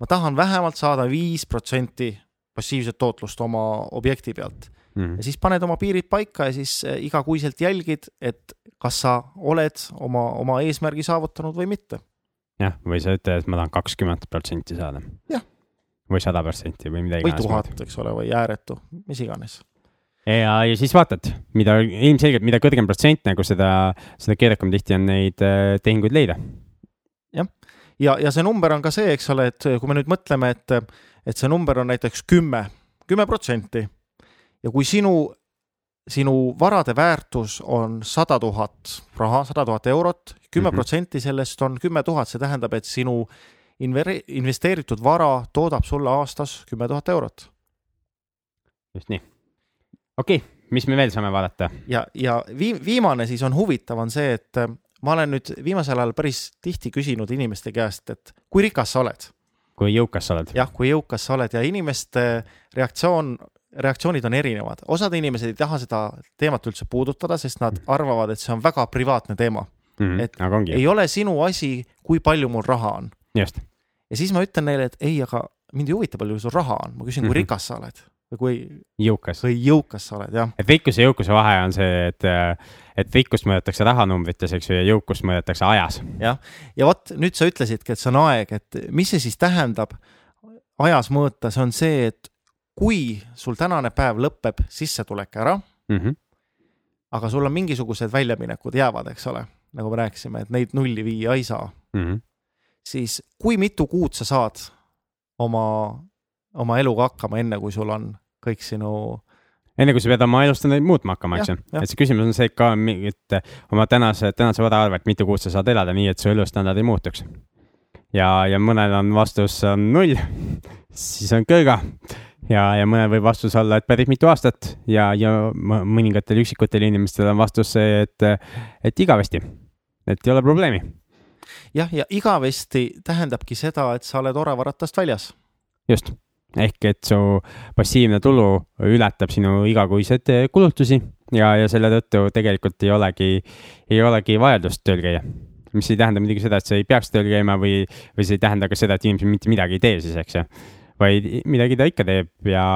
ma tahan vähemalt saada viis protsenti passiivset tootlust oma objekti pealt mm. -hmm. ja siis paned oma piirid paika ja siis eh, igakuiselt jälgid, et kas sa oled oma, oma eesmärgi saavutanud või mitte. jah, või sa ütled, et ma tahan kakskümmend protsenti saada. või sada protsenti või midagi. või tuhat, eks ole, või ääretu, mis iganes ja, ja siis vaatad, mida ilmselgelt, mida kõrgem protsent nagu seda, seda keerukam tihti on neid eh, tehinguid leida ja, ja see number on ka see, eks ole, et kui me nüüd mõtleme, et, et see number on näiteks kümme, kümme protsenti ja kui sinu, sinu varade väärtus on sada tuhat raha, sada tuhat eurot, kümme protsenti sellest on kümme tuhat, see tähendab, et sinu investeeritud vara toodab sulle aastas kümme tuhat eurot. just nii. okei okay,, mis me veel saame vaadata? ja, ja vii-, viimane siis on huvitav, on see, et ma olen nüüd viimasel ajal päris tihti küsinud inimeste käest, et kui rikas sa oled? kui jõukas sa oled? jah, kui jõukas sa oled ja inimeste reaktsioon, reaktsioonid on erinevad, osad inimesed ei taha seda teemat üldse puudutada, sest nad mm. arvavad, et see on väga privaatne teema mm. -hmm. et aga ongi. ei ole sinu asi, kui palju mul raha on. just. ja siis ma ütlen neile, et ei, aga mind ei huvita, palju sul raha on, ma küsin mm, -hmm. kui mhm. rikas sa oled kui jõukas, või jõukas sa oled, jah. et rikkuse ja jõukuse vahe on see, et, et rikkust mõõdetakse rahanumbrites, eks ju, ja jõukust mõõdetakse ajas. jah, ja vot nüüd sa ütlesidki, et see on aeg, et mis see siis tähendab ajas mõõta, see on see, et kui sul tänane päev lõpeb sissetulek ära mm, -hmm. aga sul on mingisugused väljaminekud jäävad, eks ole, nagu me rääkisime, et neid nulli viia ei saa mm, -hmm. siis kui mitu kuud sa saad oma oma eluga hakkama, enne kui sul on kõik sinu enne kui sa pead oma elustandardeid muutma hakkama, eks ju. et see küsimus on see ka, et oma tänase, tänase vara arvelt mitu kuud sa saad elada nii, et su elustandard ei muutuks. ja, ja mõnel on vastus on null, siis on kõõga. ja, ja mõnel võib vastus olla, et päris mitu aastat ja, ja mõningatel üksikutel inimestel on vastus see, et, et igavesti, et ei ole probleemi. jah, ja igavesti tähendabki seda, et sa oled oravaratast väljas. just ehk et su passiivne tulu ületab sinu igakuiseid kulutusi ja, ja selle tõttu tegelikult ei olegi, ei olegi vajadust tööl käia. mis ei tähenda muidugi seda, et sa ei peaks tööl käima või, või see ei tähenda ka seda, et inimesed mitte midagi ei tee siis, eks ju. vaid midagi ta ikka teeb ja,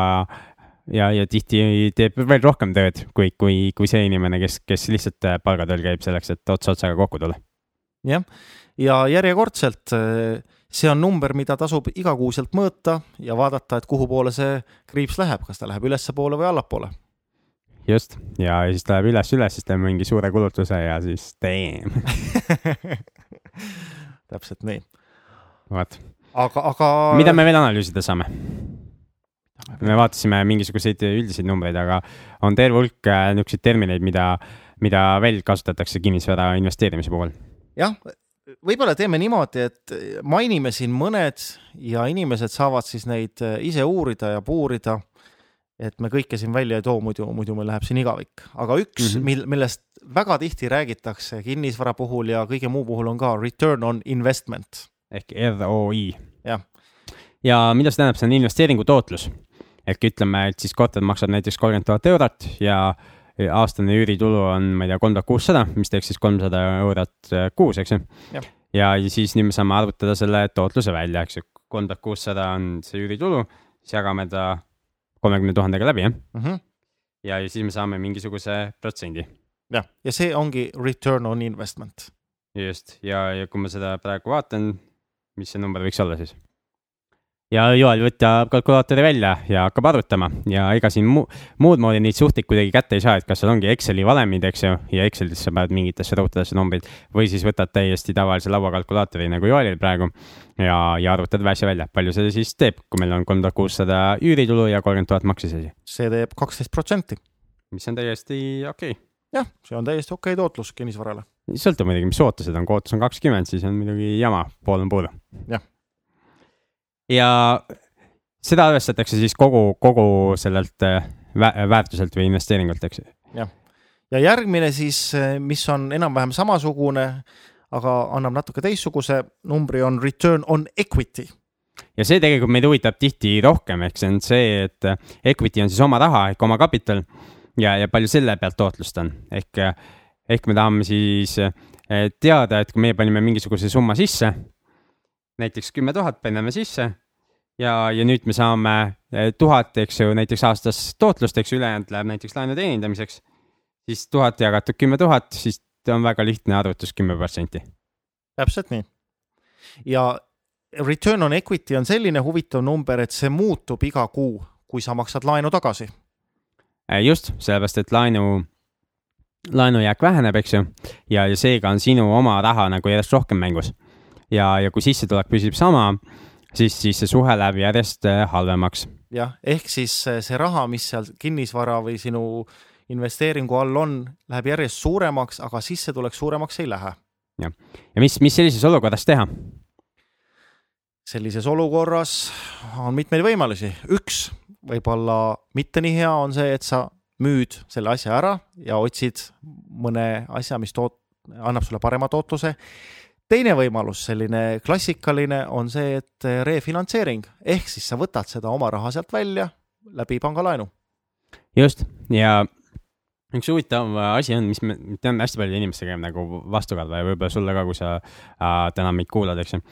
ja, ja tihti teeb veel rohkem tööd kui, kui, kui see inimene, kes, kes lihtsalt palgatööl käib selleks, et ots otsaga kokku tulla. jah, ja järjekordselt äh see on number, mida tasub igakuuselt mõõta ja vaadata, et kuhu poole see kriips läheb, kas ta läheb ülespoole või allapoole. just, ja siis ta läheb üles-üles, siis teeme mingi suure kulutuse ja siis damn [laughs] täpselt nii. vot. aga, aga. mida me veel analüüsida saame? me vaatasime mingisuguseid üldiseid numbreid, aga on terve hulk äh, niisuguseid termineid, mida, mida veel kasutatakse kinnisvara investeerimise puhul. jah, võib-olla teeme niimoodi, et mainime siin mõned ja inimesed saavad siis neid äh, ise uurida ja puurida. et me kõike siin välja ei too, muidu, muidu meil läheb siin igavik, aga üks mm, -hmm. mil, millest väga tihti räägitakse kinnisvara puhul ja kõige muu puhul on ka return on investment. ehk ROI. jah. ja mida see tähendab, see on investeeringu tootlus. ehk ütleme, et siis korter maksab näiteks kolmkümmend tuhat eurot ja aastane üüritulu on, ma ei tea, kolm tuhat kuussada, mis teeks siis kolmsada eurot äh, kuus, eks ju. ja, ja siis nüüd me saame arvutada selle tootluse välja, eks ju, kolm tuhat kuussada on see üüritulu, siis jagame ta kolmekümne tuhandega läbi, jah mm. -hmm. ja, ja siis me saame mingisuguse protsendi. jah, ja see ongi return on investment. just, ja, ja kui ma seda praegu vaatan, mis see number võiks olla siis? Ja Joel võtab kalkulaatori välja ja hakkab arvutama ja ega siin mu muud moodi neid suhteid kuidagi kätte ei saa, et kas seal ongi Exceli valemid, eks ju, ja Excelis sa paned mingitesse rõhutadesse numbrid või siis võtad täiesti tavalise lauakalkulaatori nagu Joelil praegu ja, ja arvutad asja välja, palju see siis teeb, kui meil on kolm tuhat kuussada üüritulu ja kolmkümmend tuhat maksisasi. see teeb kaksteist protsenti. mis on täiesti okei okay. jah, see on täiesti okei okay tootlus kinnisvarale. sõltub muidugi, mis ootused on, kui ootus on kakskümmend, siis on muidugi jama, pool on puudu. jah ja seda arvestatakse siis kogu, kogu sellelt äh, väärtuselt või investeeringult, eks. jah, ja järgmine siis, äh, mis on enam-vähem samasugune, aga annab natuke teistsuguse numbri, on return on equity. Ja see tegelikult meid huvitab tihti rohkem, ehk see on see, et äh, equity on siis oma raha ehk oma kapital ja, ja palju selle pealt tootlust on, ehk, ehk me tahame siis teada, et kui meie panime mingisuguse summa sisse, näiteks kümme tuhat paneme sisse ja, ja nüüd me saame eh, tuhat, eks ju, näiteks aastas tootlust, eks ju, ülejäänud läheb näiteks laenu teenindamiseks. siis tuhat jagatud kümme tuhat, siis on väga lihtne arvutus, kümme protsenti. täpselt nii. ja return on equity on selline huvitav number, et see muutub iga kuu, kui sa maksad laenu tagasi. Eh, just, sellepärast et laenu, laenujääk väheneb, eks ju, ja, ja seega on sinu oma raha nagu järjest rohkem mängus. Ja, ja kui sissetulek püsib sama siis, siis see suhe läheb järjest äh, halvemaks. jah, ehk siis äh, see raha, mis seal kinnisvara või sinu investeeringu all on, läheb järjest suuremaks, aga sissetulek suuremaks ei lähe. jah, ja mis, mis sellises olukorras teha? sellises olukorras on mitmeid võimalusi, üks võib-olla mitte nii hea on see, et sa müüd selle asja ära ja otsid mõne asja, mis toot-, annab sulle parema tootluse teine võimalus, selline klassikaline, on see, et refinantseering ehk siis sa võtad seda oma raha sealt välja läbi pangalaenu. just ja üks huvitav asi on, mis me teame hästi paljude inimestega nagu vastukarva ja võib-olla sulle ka, kui sa äh, täna meid kuulad, eks ju.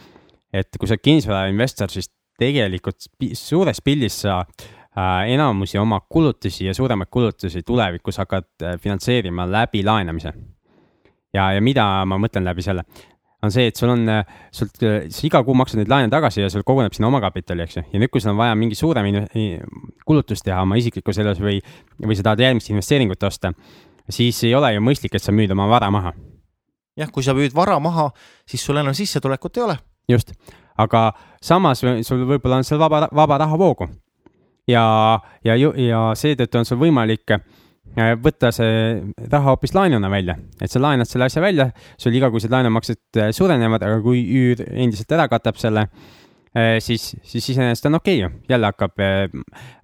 et kui sa oled kinnisvarainvestor, siis tegelikult suures pildis sa äh, enamusi oma kulutusi ja suuremaid kulutusi tulevikus hakkad äh, finantseerima läbi laenamise. ja, ja mida ma mõtlen läbi selle, on see, et sul on, sul, sa iga kuu maksad neid laene tagasi ja sul koguneb sinna omakapitali, eks ju. ja nüüd, kui sul on vaja mingi suurem kulutus teha oma isiklikus elus või, või sa tahad järgmist investeeringut osta, siis ei ole ju mõistlik, et sa müüd oma vara maha. jah, kui sa müüd vara maha, siis sul enam sissetulekut ei ole. just, aga samas sul võib-olla on seal vaba, vaba rahavoogu. ja, ja, ja seetõttu on sul võimalik võtta see raha hoopis laenuna välja, et sa laenad selle asja välja, sul igakuised laenumaksed äh, suurenevad, aga kui üür endiselt ära katab selle, äh, siis, siis iseenesest on okei okay ju, jälle hakkab, äh,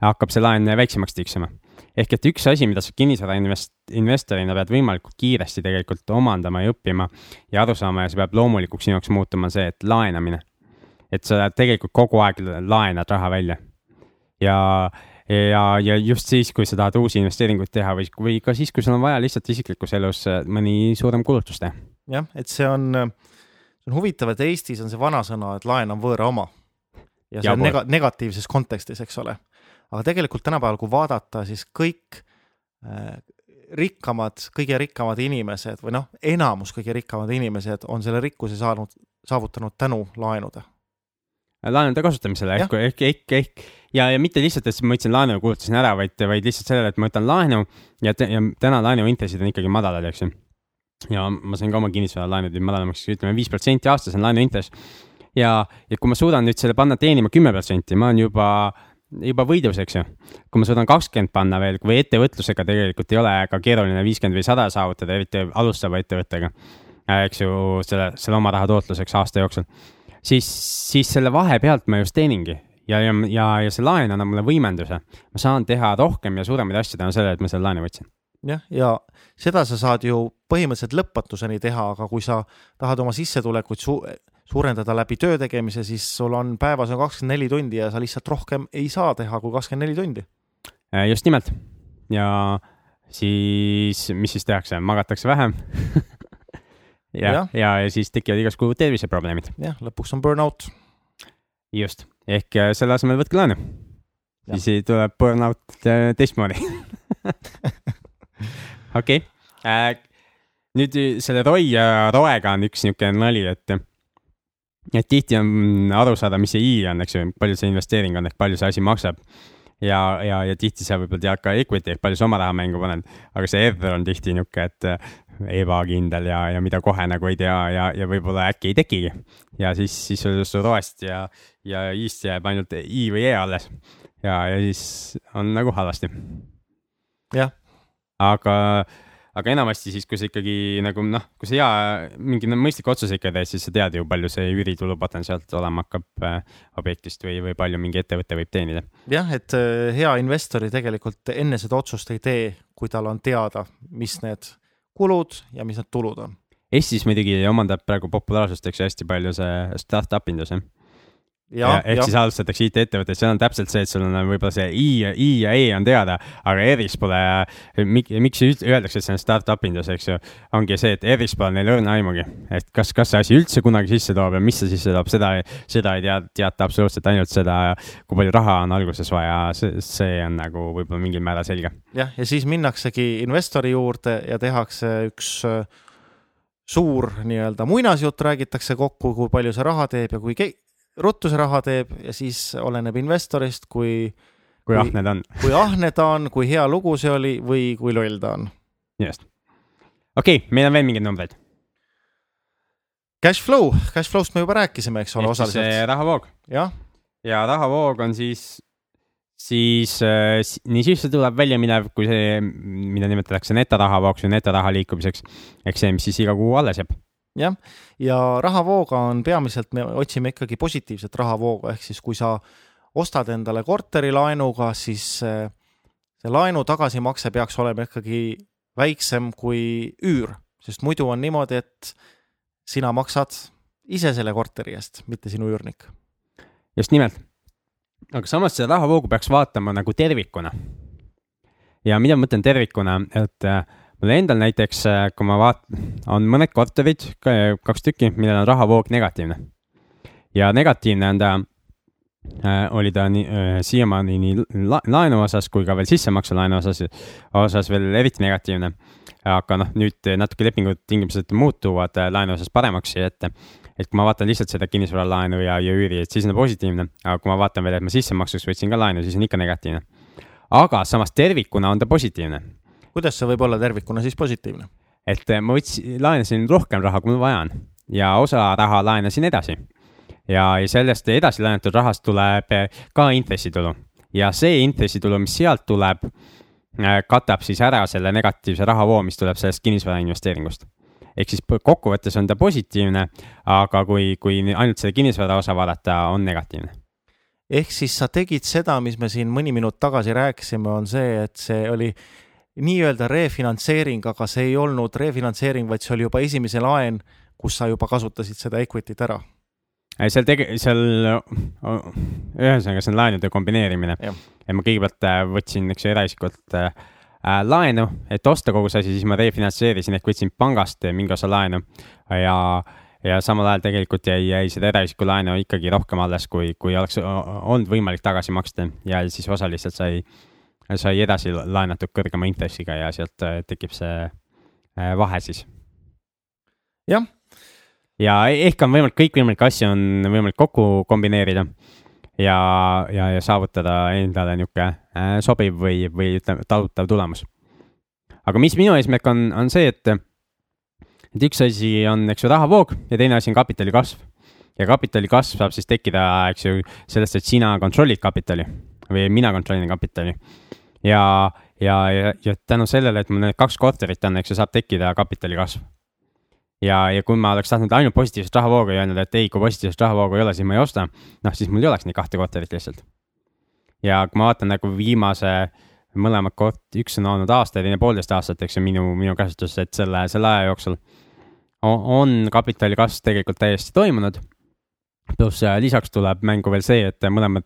hakkab see laen väiksemaks tiksuma. ehk et üks asi, mida sa kinnisvara invest-, investorina pead võimalikult kiiresti tegelikult omandama ja õppima ja aru saama ja see peab loomulikuks sinu jaoks muutuma, see, et laenamine. et sa tegelikult kogu aeg laenad raha välja ja ja, ja just siis, kui sa tahad uusi investeeringuid teha või, või ka siis, kui sul on vaja lihtsalt isiklikus elus äh, mõni suurem kulutus teha. jah, et see on, see on huvitav, et Eestis on see vanasõna, et laen on võõra oma. ja see ja on nega-, negatiivses kontekstis, eks ole. aga tegelikult tänapäeval, kui vaadata, siis kõik äh, rikkamad, kõige rikkamad inimesed või noh, enamus kõige rikkamad inimesed on selle rikkuse saanud, saavutanud tänu laenude laenude kasutamisele ehk, ehk, ehk, ehk ja, ja mitte lihtsalt, et ma võtsin laenu ja kulutasin ära, vaid, vaid lihtsalt sellele, et ma võtan laenu ja, ja täna laenuintressid on ikkagi madalad, eks ju. ja ma sain ka oma kinnisvaralaenud madalamaks, ütleme viis protsenti aastas on laenuintress. ja, ja kui ma suudan nüüd selle panna teenima kümme protsenti, ma olen juba juba võidus, eks ju. kui ma suudan kakskümmend panna veel või ettevõtlusega tegelikult ei ole ka keeruline viiskümmend või sada saavutada, eriti alustava ettevõttega. eks ju, selle, selle oma raha tootluseks aasta jooksul. Siis, siis selle vahe pealt ma just teeningi. Ja, ja, ja, ja see laen annab mulle võimenduse. ma saan teha rohkem ja suuremaid asju tänu sellele, et ma selle laenu võtsin. Jah, ja seda sa saad ju põhimõtteliselt lõpmatuseni teha, aga kui sa tahad oma sissetulekuid su suurendada läbi töö tegemise, siis sul on päevas on kakskümmend neli tundi ja sa lihtsalt rohkem ei saa teha kui kakskümmend neli tundi. Äh, just nimelt. Ja siis, mis siis tehakse, magatakse vähem [laughs] ja, ja, ja, ja siis tekivad igasugu terviseprobleemid. jah, lõpuks on burnout. just, ehk äh, selle asemel võtke laenu. siis tuleb burnout äh, teistmoodi [laughs] okei okay. äh,, nüüd selle ROI ja ROE-ga on üks niisugune nali, et et tihti on aru saada, mis see I on, eks ju, palju see investeering on ehk palju see asi maksab. ja, ja, ja tihti sa võib-olla tead ka equity ehk palju sa oma raha mängu paned, aga see R on tihti niisugune, et äh, ebakindel ja, ja mida kohe nagu ei tea ja, ja võib-olla äkki ei tekigi. ja siis, siis sul roest ja, ja I-st jääb ainult I või E alles. ja, ja siis on nagu halvasti. jah. aga aga enamasti siis, kui sa ikkagi nagu noh, kui sa hea mingi mõistliku otsuse ikka teed, siis sa tead ju, palju see üüritulu potentsiaalselt olema hakkab äh, objektist või, või palju mingi ettevõte võib teenida. jah, et äh, hea investori tegelikult enne seda otsust ei tee, kui tal on teada, mis need kulud ja mis need tulud on. Eestis muidugi omandab praegu populaarsust, eks ju, hästi palju see startup indus, jah Ja, ehk ja. siis alustatakse IT-ettevõttes, seal on täpselt see, et sul on võib-olla see I, I ja E on teada, aga ERIS pole, miks öeldakse, et see on startup indus, eks ju. ongi see, et ERIS pole neil õrna aimugi, et kas, kas see asi üldse kunagi sisse toob ja mis see sisse toob, seda, seda ei tea, teata absoluutselt ainult seda, kui palju raha on alguses vaja, see, see on nagu võib-olla mingil määral selge. jah, ja siis minnaksegi investori juurde ja tehakse üks äh, suur nii-öelda muinasjutt räägitakse kokku, kui palju see raha teeb ja kui ruttu see raha teeb ja siis oleneb investorist, kui kui ahne ta on. [laughs] kui ahne ta on, kui hea lugu see oli või kui loll ta on. just. okei okay,, meil on veel mingeid numbreid. Cash flow, cash flow'st me juba rääkisime, eks ole, osaliselt. rahavoog. jah. ja rahavoog on siis, siis äh, nii sisse tuleb välja minev, kui see, mida nimetatakse netorahavooks või netoraha liikumiseks. ehk see, mis siis iga kuu alles jääb jah, ja rahavooga on peamiselt, me otsime ikkagi positiivset rahavooga, ehk siis kui sa ostad endale korteri laenuga, siis eh, see laenu tagasimakse peaks olema ikkagi väiksem kui üür, sest muidu on niimoodi, et sina maksad ise selle korteri eest, mitte sinu üürnik. just nimelt. aga samas seda rahavoogu peaks vaatama nagu tervikuna. ja mida ma mõtlen tervikuna, et äh, mul endal näiteks, äh, kui ma vaatan, on mõned korterid, kaks tükki, millel on rahavoog negatiivne. ja negatiivne on ta äh,, oli ta nii äh, siiamaani nii la, laenu osas kui ka veel sissemakse laenu osas, osas veel eriti negatiivne. aga noh, nüüd natuke lepingutingimused muutuvad äh, laenu osas paremaks, et, et kui ma vaatan lihtsalt seda kinnisvaralaenu ja, ja üüri, et siis on positiivne, aga kui ma vaatan veel, et ma sissemakseks võtsin ka laenu, siis on ikka negatiivne. aga samas tervikuna on ta positiivne kuidas see võib olla tervikuna siis positiivne? et eh, ma võtsin, laenasin rohkem raha, kui ma vaja on ja osa raha laenasin edasi. ja, ja sellest edasi laenatud rahast tuleb eh, ka intressitulu ja see intressitulu, mis sealt tuleb, eh, katab siis ära selle negatiivse rahavoo, mis tuleb sellest kinnisvara investeeringust ehk siis kokkuvõttes on ta positiivne, aga kui, kui ainult selle kinnisvara osa vaadata, on negatiivne ehk siis sa tegid seda, mis me siin mõni minut tagasi rääkisime, on see, et see oli nii-öelda refinantseering, aga see ei olnud refinantseering, vaid see oli juba esimese laen, kus sa juba kasutasid seda equity't ära. seal tege-, seal, ühesõnaga, see on laenude kombineerimine. ja ma kõigepealt äh, võtsin, eks ju, eraisikult äh, äh, laenu, et osta kogu see asi, siis ma refinantseerisin ehk võtsin pangast mingi osa laenu ja ja samal ajal tegelikult jäi, jäi seda eraisiku laenu ikkagi rohkem alles, kui, kui oleks olnud võimalik tagasi maksta ja siis osa lihtsalt sai äh, sai edasi laenatud kõrgema intressiga ja sealt äh, tekib see äh, vahe siis. jah. ja ehk on võimalik, kõikvõimalikke asju on võimalik kokku kombineerida ja, ja, ja saavutada endale niisugune äh, sobiv või, või ütleme, talutav tulemus. aga mis minu eesmärk on, on see, et, et üks asi on, eks ju, rahavoog ja teine asi on kapitali kasv ja kapitali kasv saab siis tekkida, eks ju, sellest, et sina kontrollid kapitali või mina kontrollin kapitali. ja, ja, ja, ja tänu sellele, et mul need kaks korterit on, eks ju, saab tekkida kapitali kasv. ja, ja kui ma oleks tahtnud ainult positiivset rahavoogu ja öelnud, et ei, kui positiivset rahavoogu ei ole, siis ma ei osta, noh, siis mul ei oleks neid kahte korterit lihtsalt. ja kui ma vaatan nagu viimase mõlemad kord, üks on olnud aasta ja teine poolteist aastat, eks ju, minu, minu käsutuses, et selle, selle aja jooksul on kapitali kasv tegelikult täiesti toimunud. pluss äh, lisaks tuleb mängu veel see, et mõlemad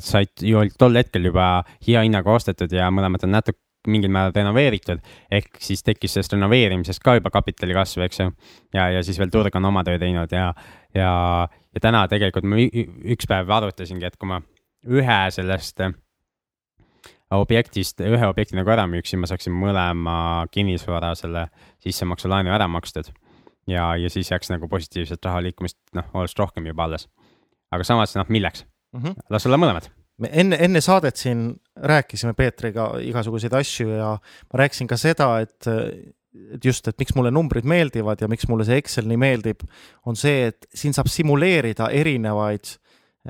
said ju tol hetkel juba hea hinnaga ostetud ja mõlemad on natuke mingil määral renoveeritud, ehk siis tekkis sellest renoveerimisest ka juba kapitali kasv, eks ju. ja, ja siis veel turg on oma töö teinud ja, ja, ja täna tegelikult ma üks päev arvutasingi, et kui ma ühe sellest äh, objektist, ühe objekti nagu ära müüksin, ma saaksin mõlema kinnisvara selle sissemaksulaenu ära makstud ja, ja siis jääks nagu positiivset raha liikumist, noh, oleks rohkem juba alles. aga samas, noh, milleks mm? -hmm. las olla mõlemad. me enne, enne saadet siin rääkisime Peetriga igasuguseid asju ja ma rääkisin ka seda, et et just, et miks mulle numbrid meeldivad ja miks mulle see Excel nii meeldib, on see, et siin saab simuleerida erinevaid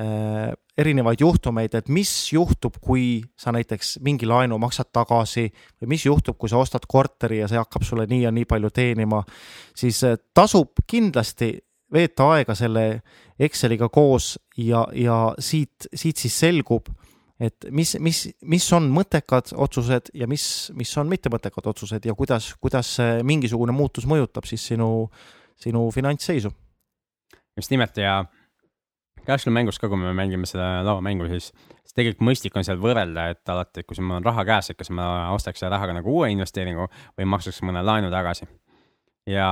äh, erinevaid juhtumeid, et mis juhtub, kui sa näiteks mingi laenu maksad tagasi või mis juhtub, kui sa ostad korteri ja see hakkab sulle nii ja nii palju teenima, siis eh, tasub kindlasti veeta aega selle Exceliga koos ja, ja siit, siit siis selgub, et mis, mis, mis on mõttekad otsused ja mis, mis on mittemõttekad otsused ja kuidas, kuidas mingisugune muutus mõjutab siis sinu, sinu finantsseisu. just nimelt ja Cashflow mängus ka, kui me mängime seda lauamängu, siis, siis tegelikult mõistlik on seal võrrelda, et alati, kui mul on raha käes, et kas ma ostaks selle rahaga nagu uue investeeringu või maksaks mõne laenu tagasi. Ja,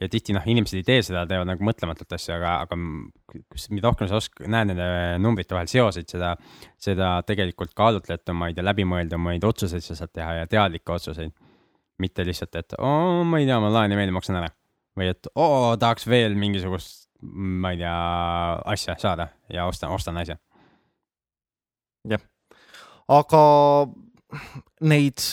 ja tihti noh, inimesed ei tee seda, teevad nagu mõtlematult asju, aga, aga mida rohkem sa osk-, näed nende numbrite vahel seoseid, seda, seda tegelikult kaalutletumaid ja läbimõeldumaid otsuseid sa saad teha ja teadlikke otsuseid. mitte lihtsalt, et oo, ma ei tea, ma laen ei meeldi, maksan ära. või et oo, tahaks veel mingisugust ma ei tea, asja saada ja ostan, ostan asja. jah, aga neid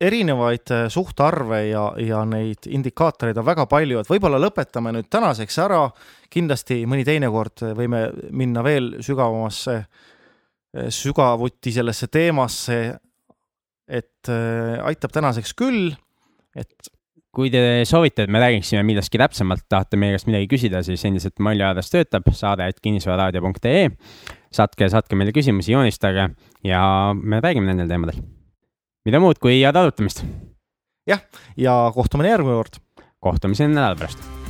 erinevaid äh, suhtarve ja, ja neid indikaatoreid on väga palju, et võib-olla lõpetame nüüd tänaseks ära. kindlasti mõni teinekord võime minna veel sügavamasse, äh, sügavuti sellesse teemasse. et äh, aitab tänaseks küll, et kui te soovite, et me räägiksime millestki täpsemalt, tahate meie käest midagi küsida, siis endiselt Malli aadress töötab, saade et kinnisvararaadio.ee. saatke, saatke meile küsimusi, joonistage ja me räägime nendel teemadel. Mida muud kui head arutamist. jah, ja kohtumine järgmine kord. kohtumiseni nädala pärast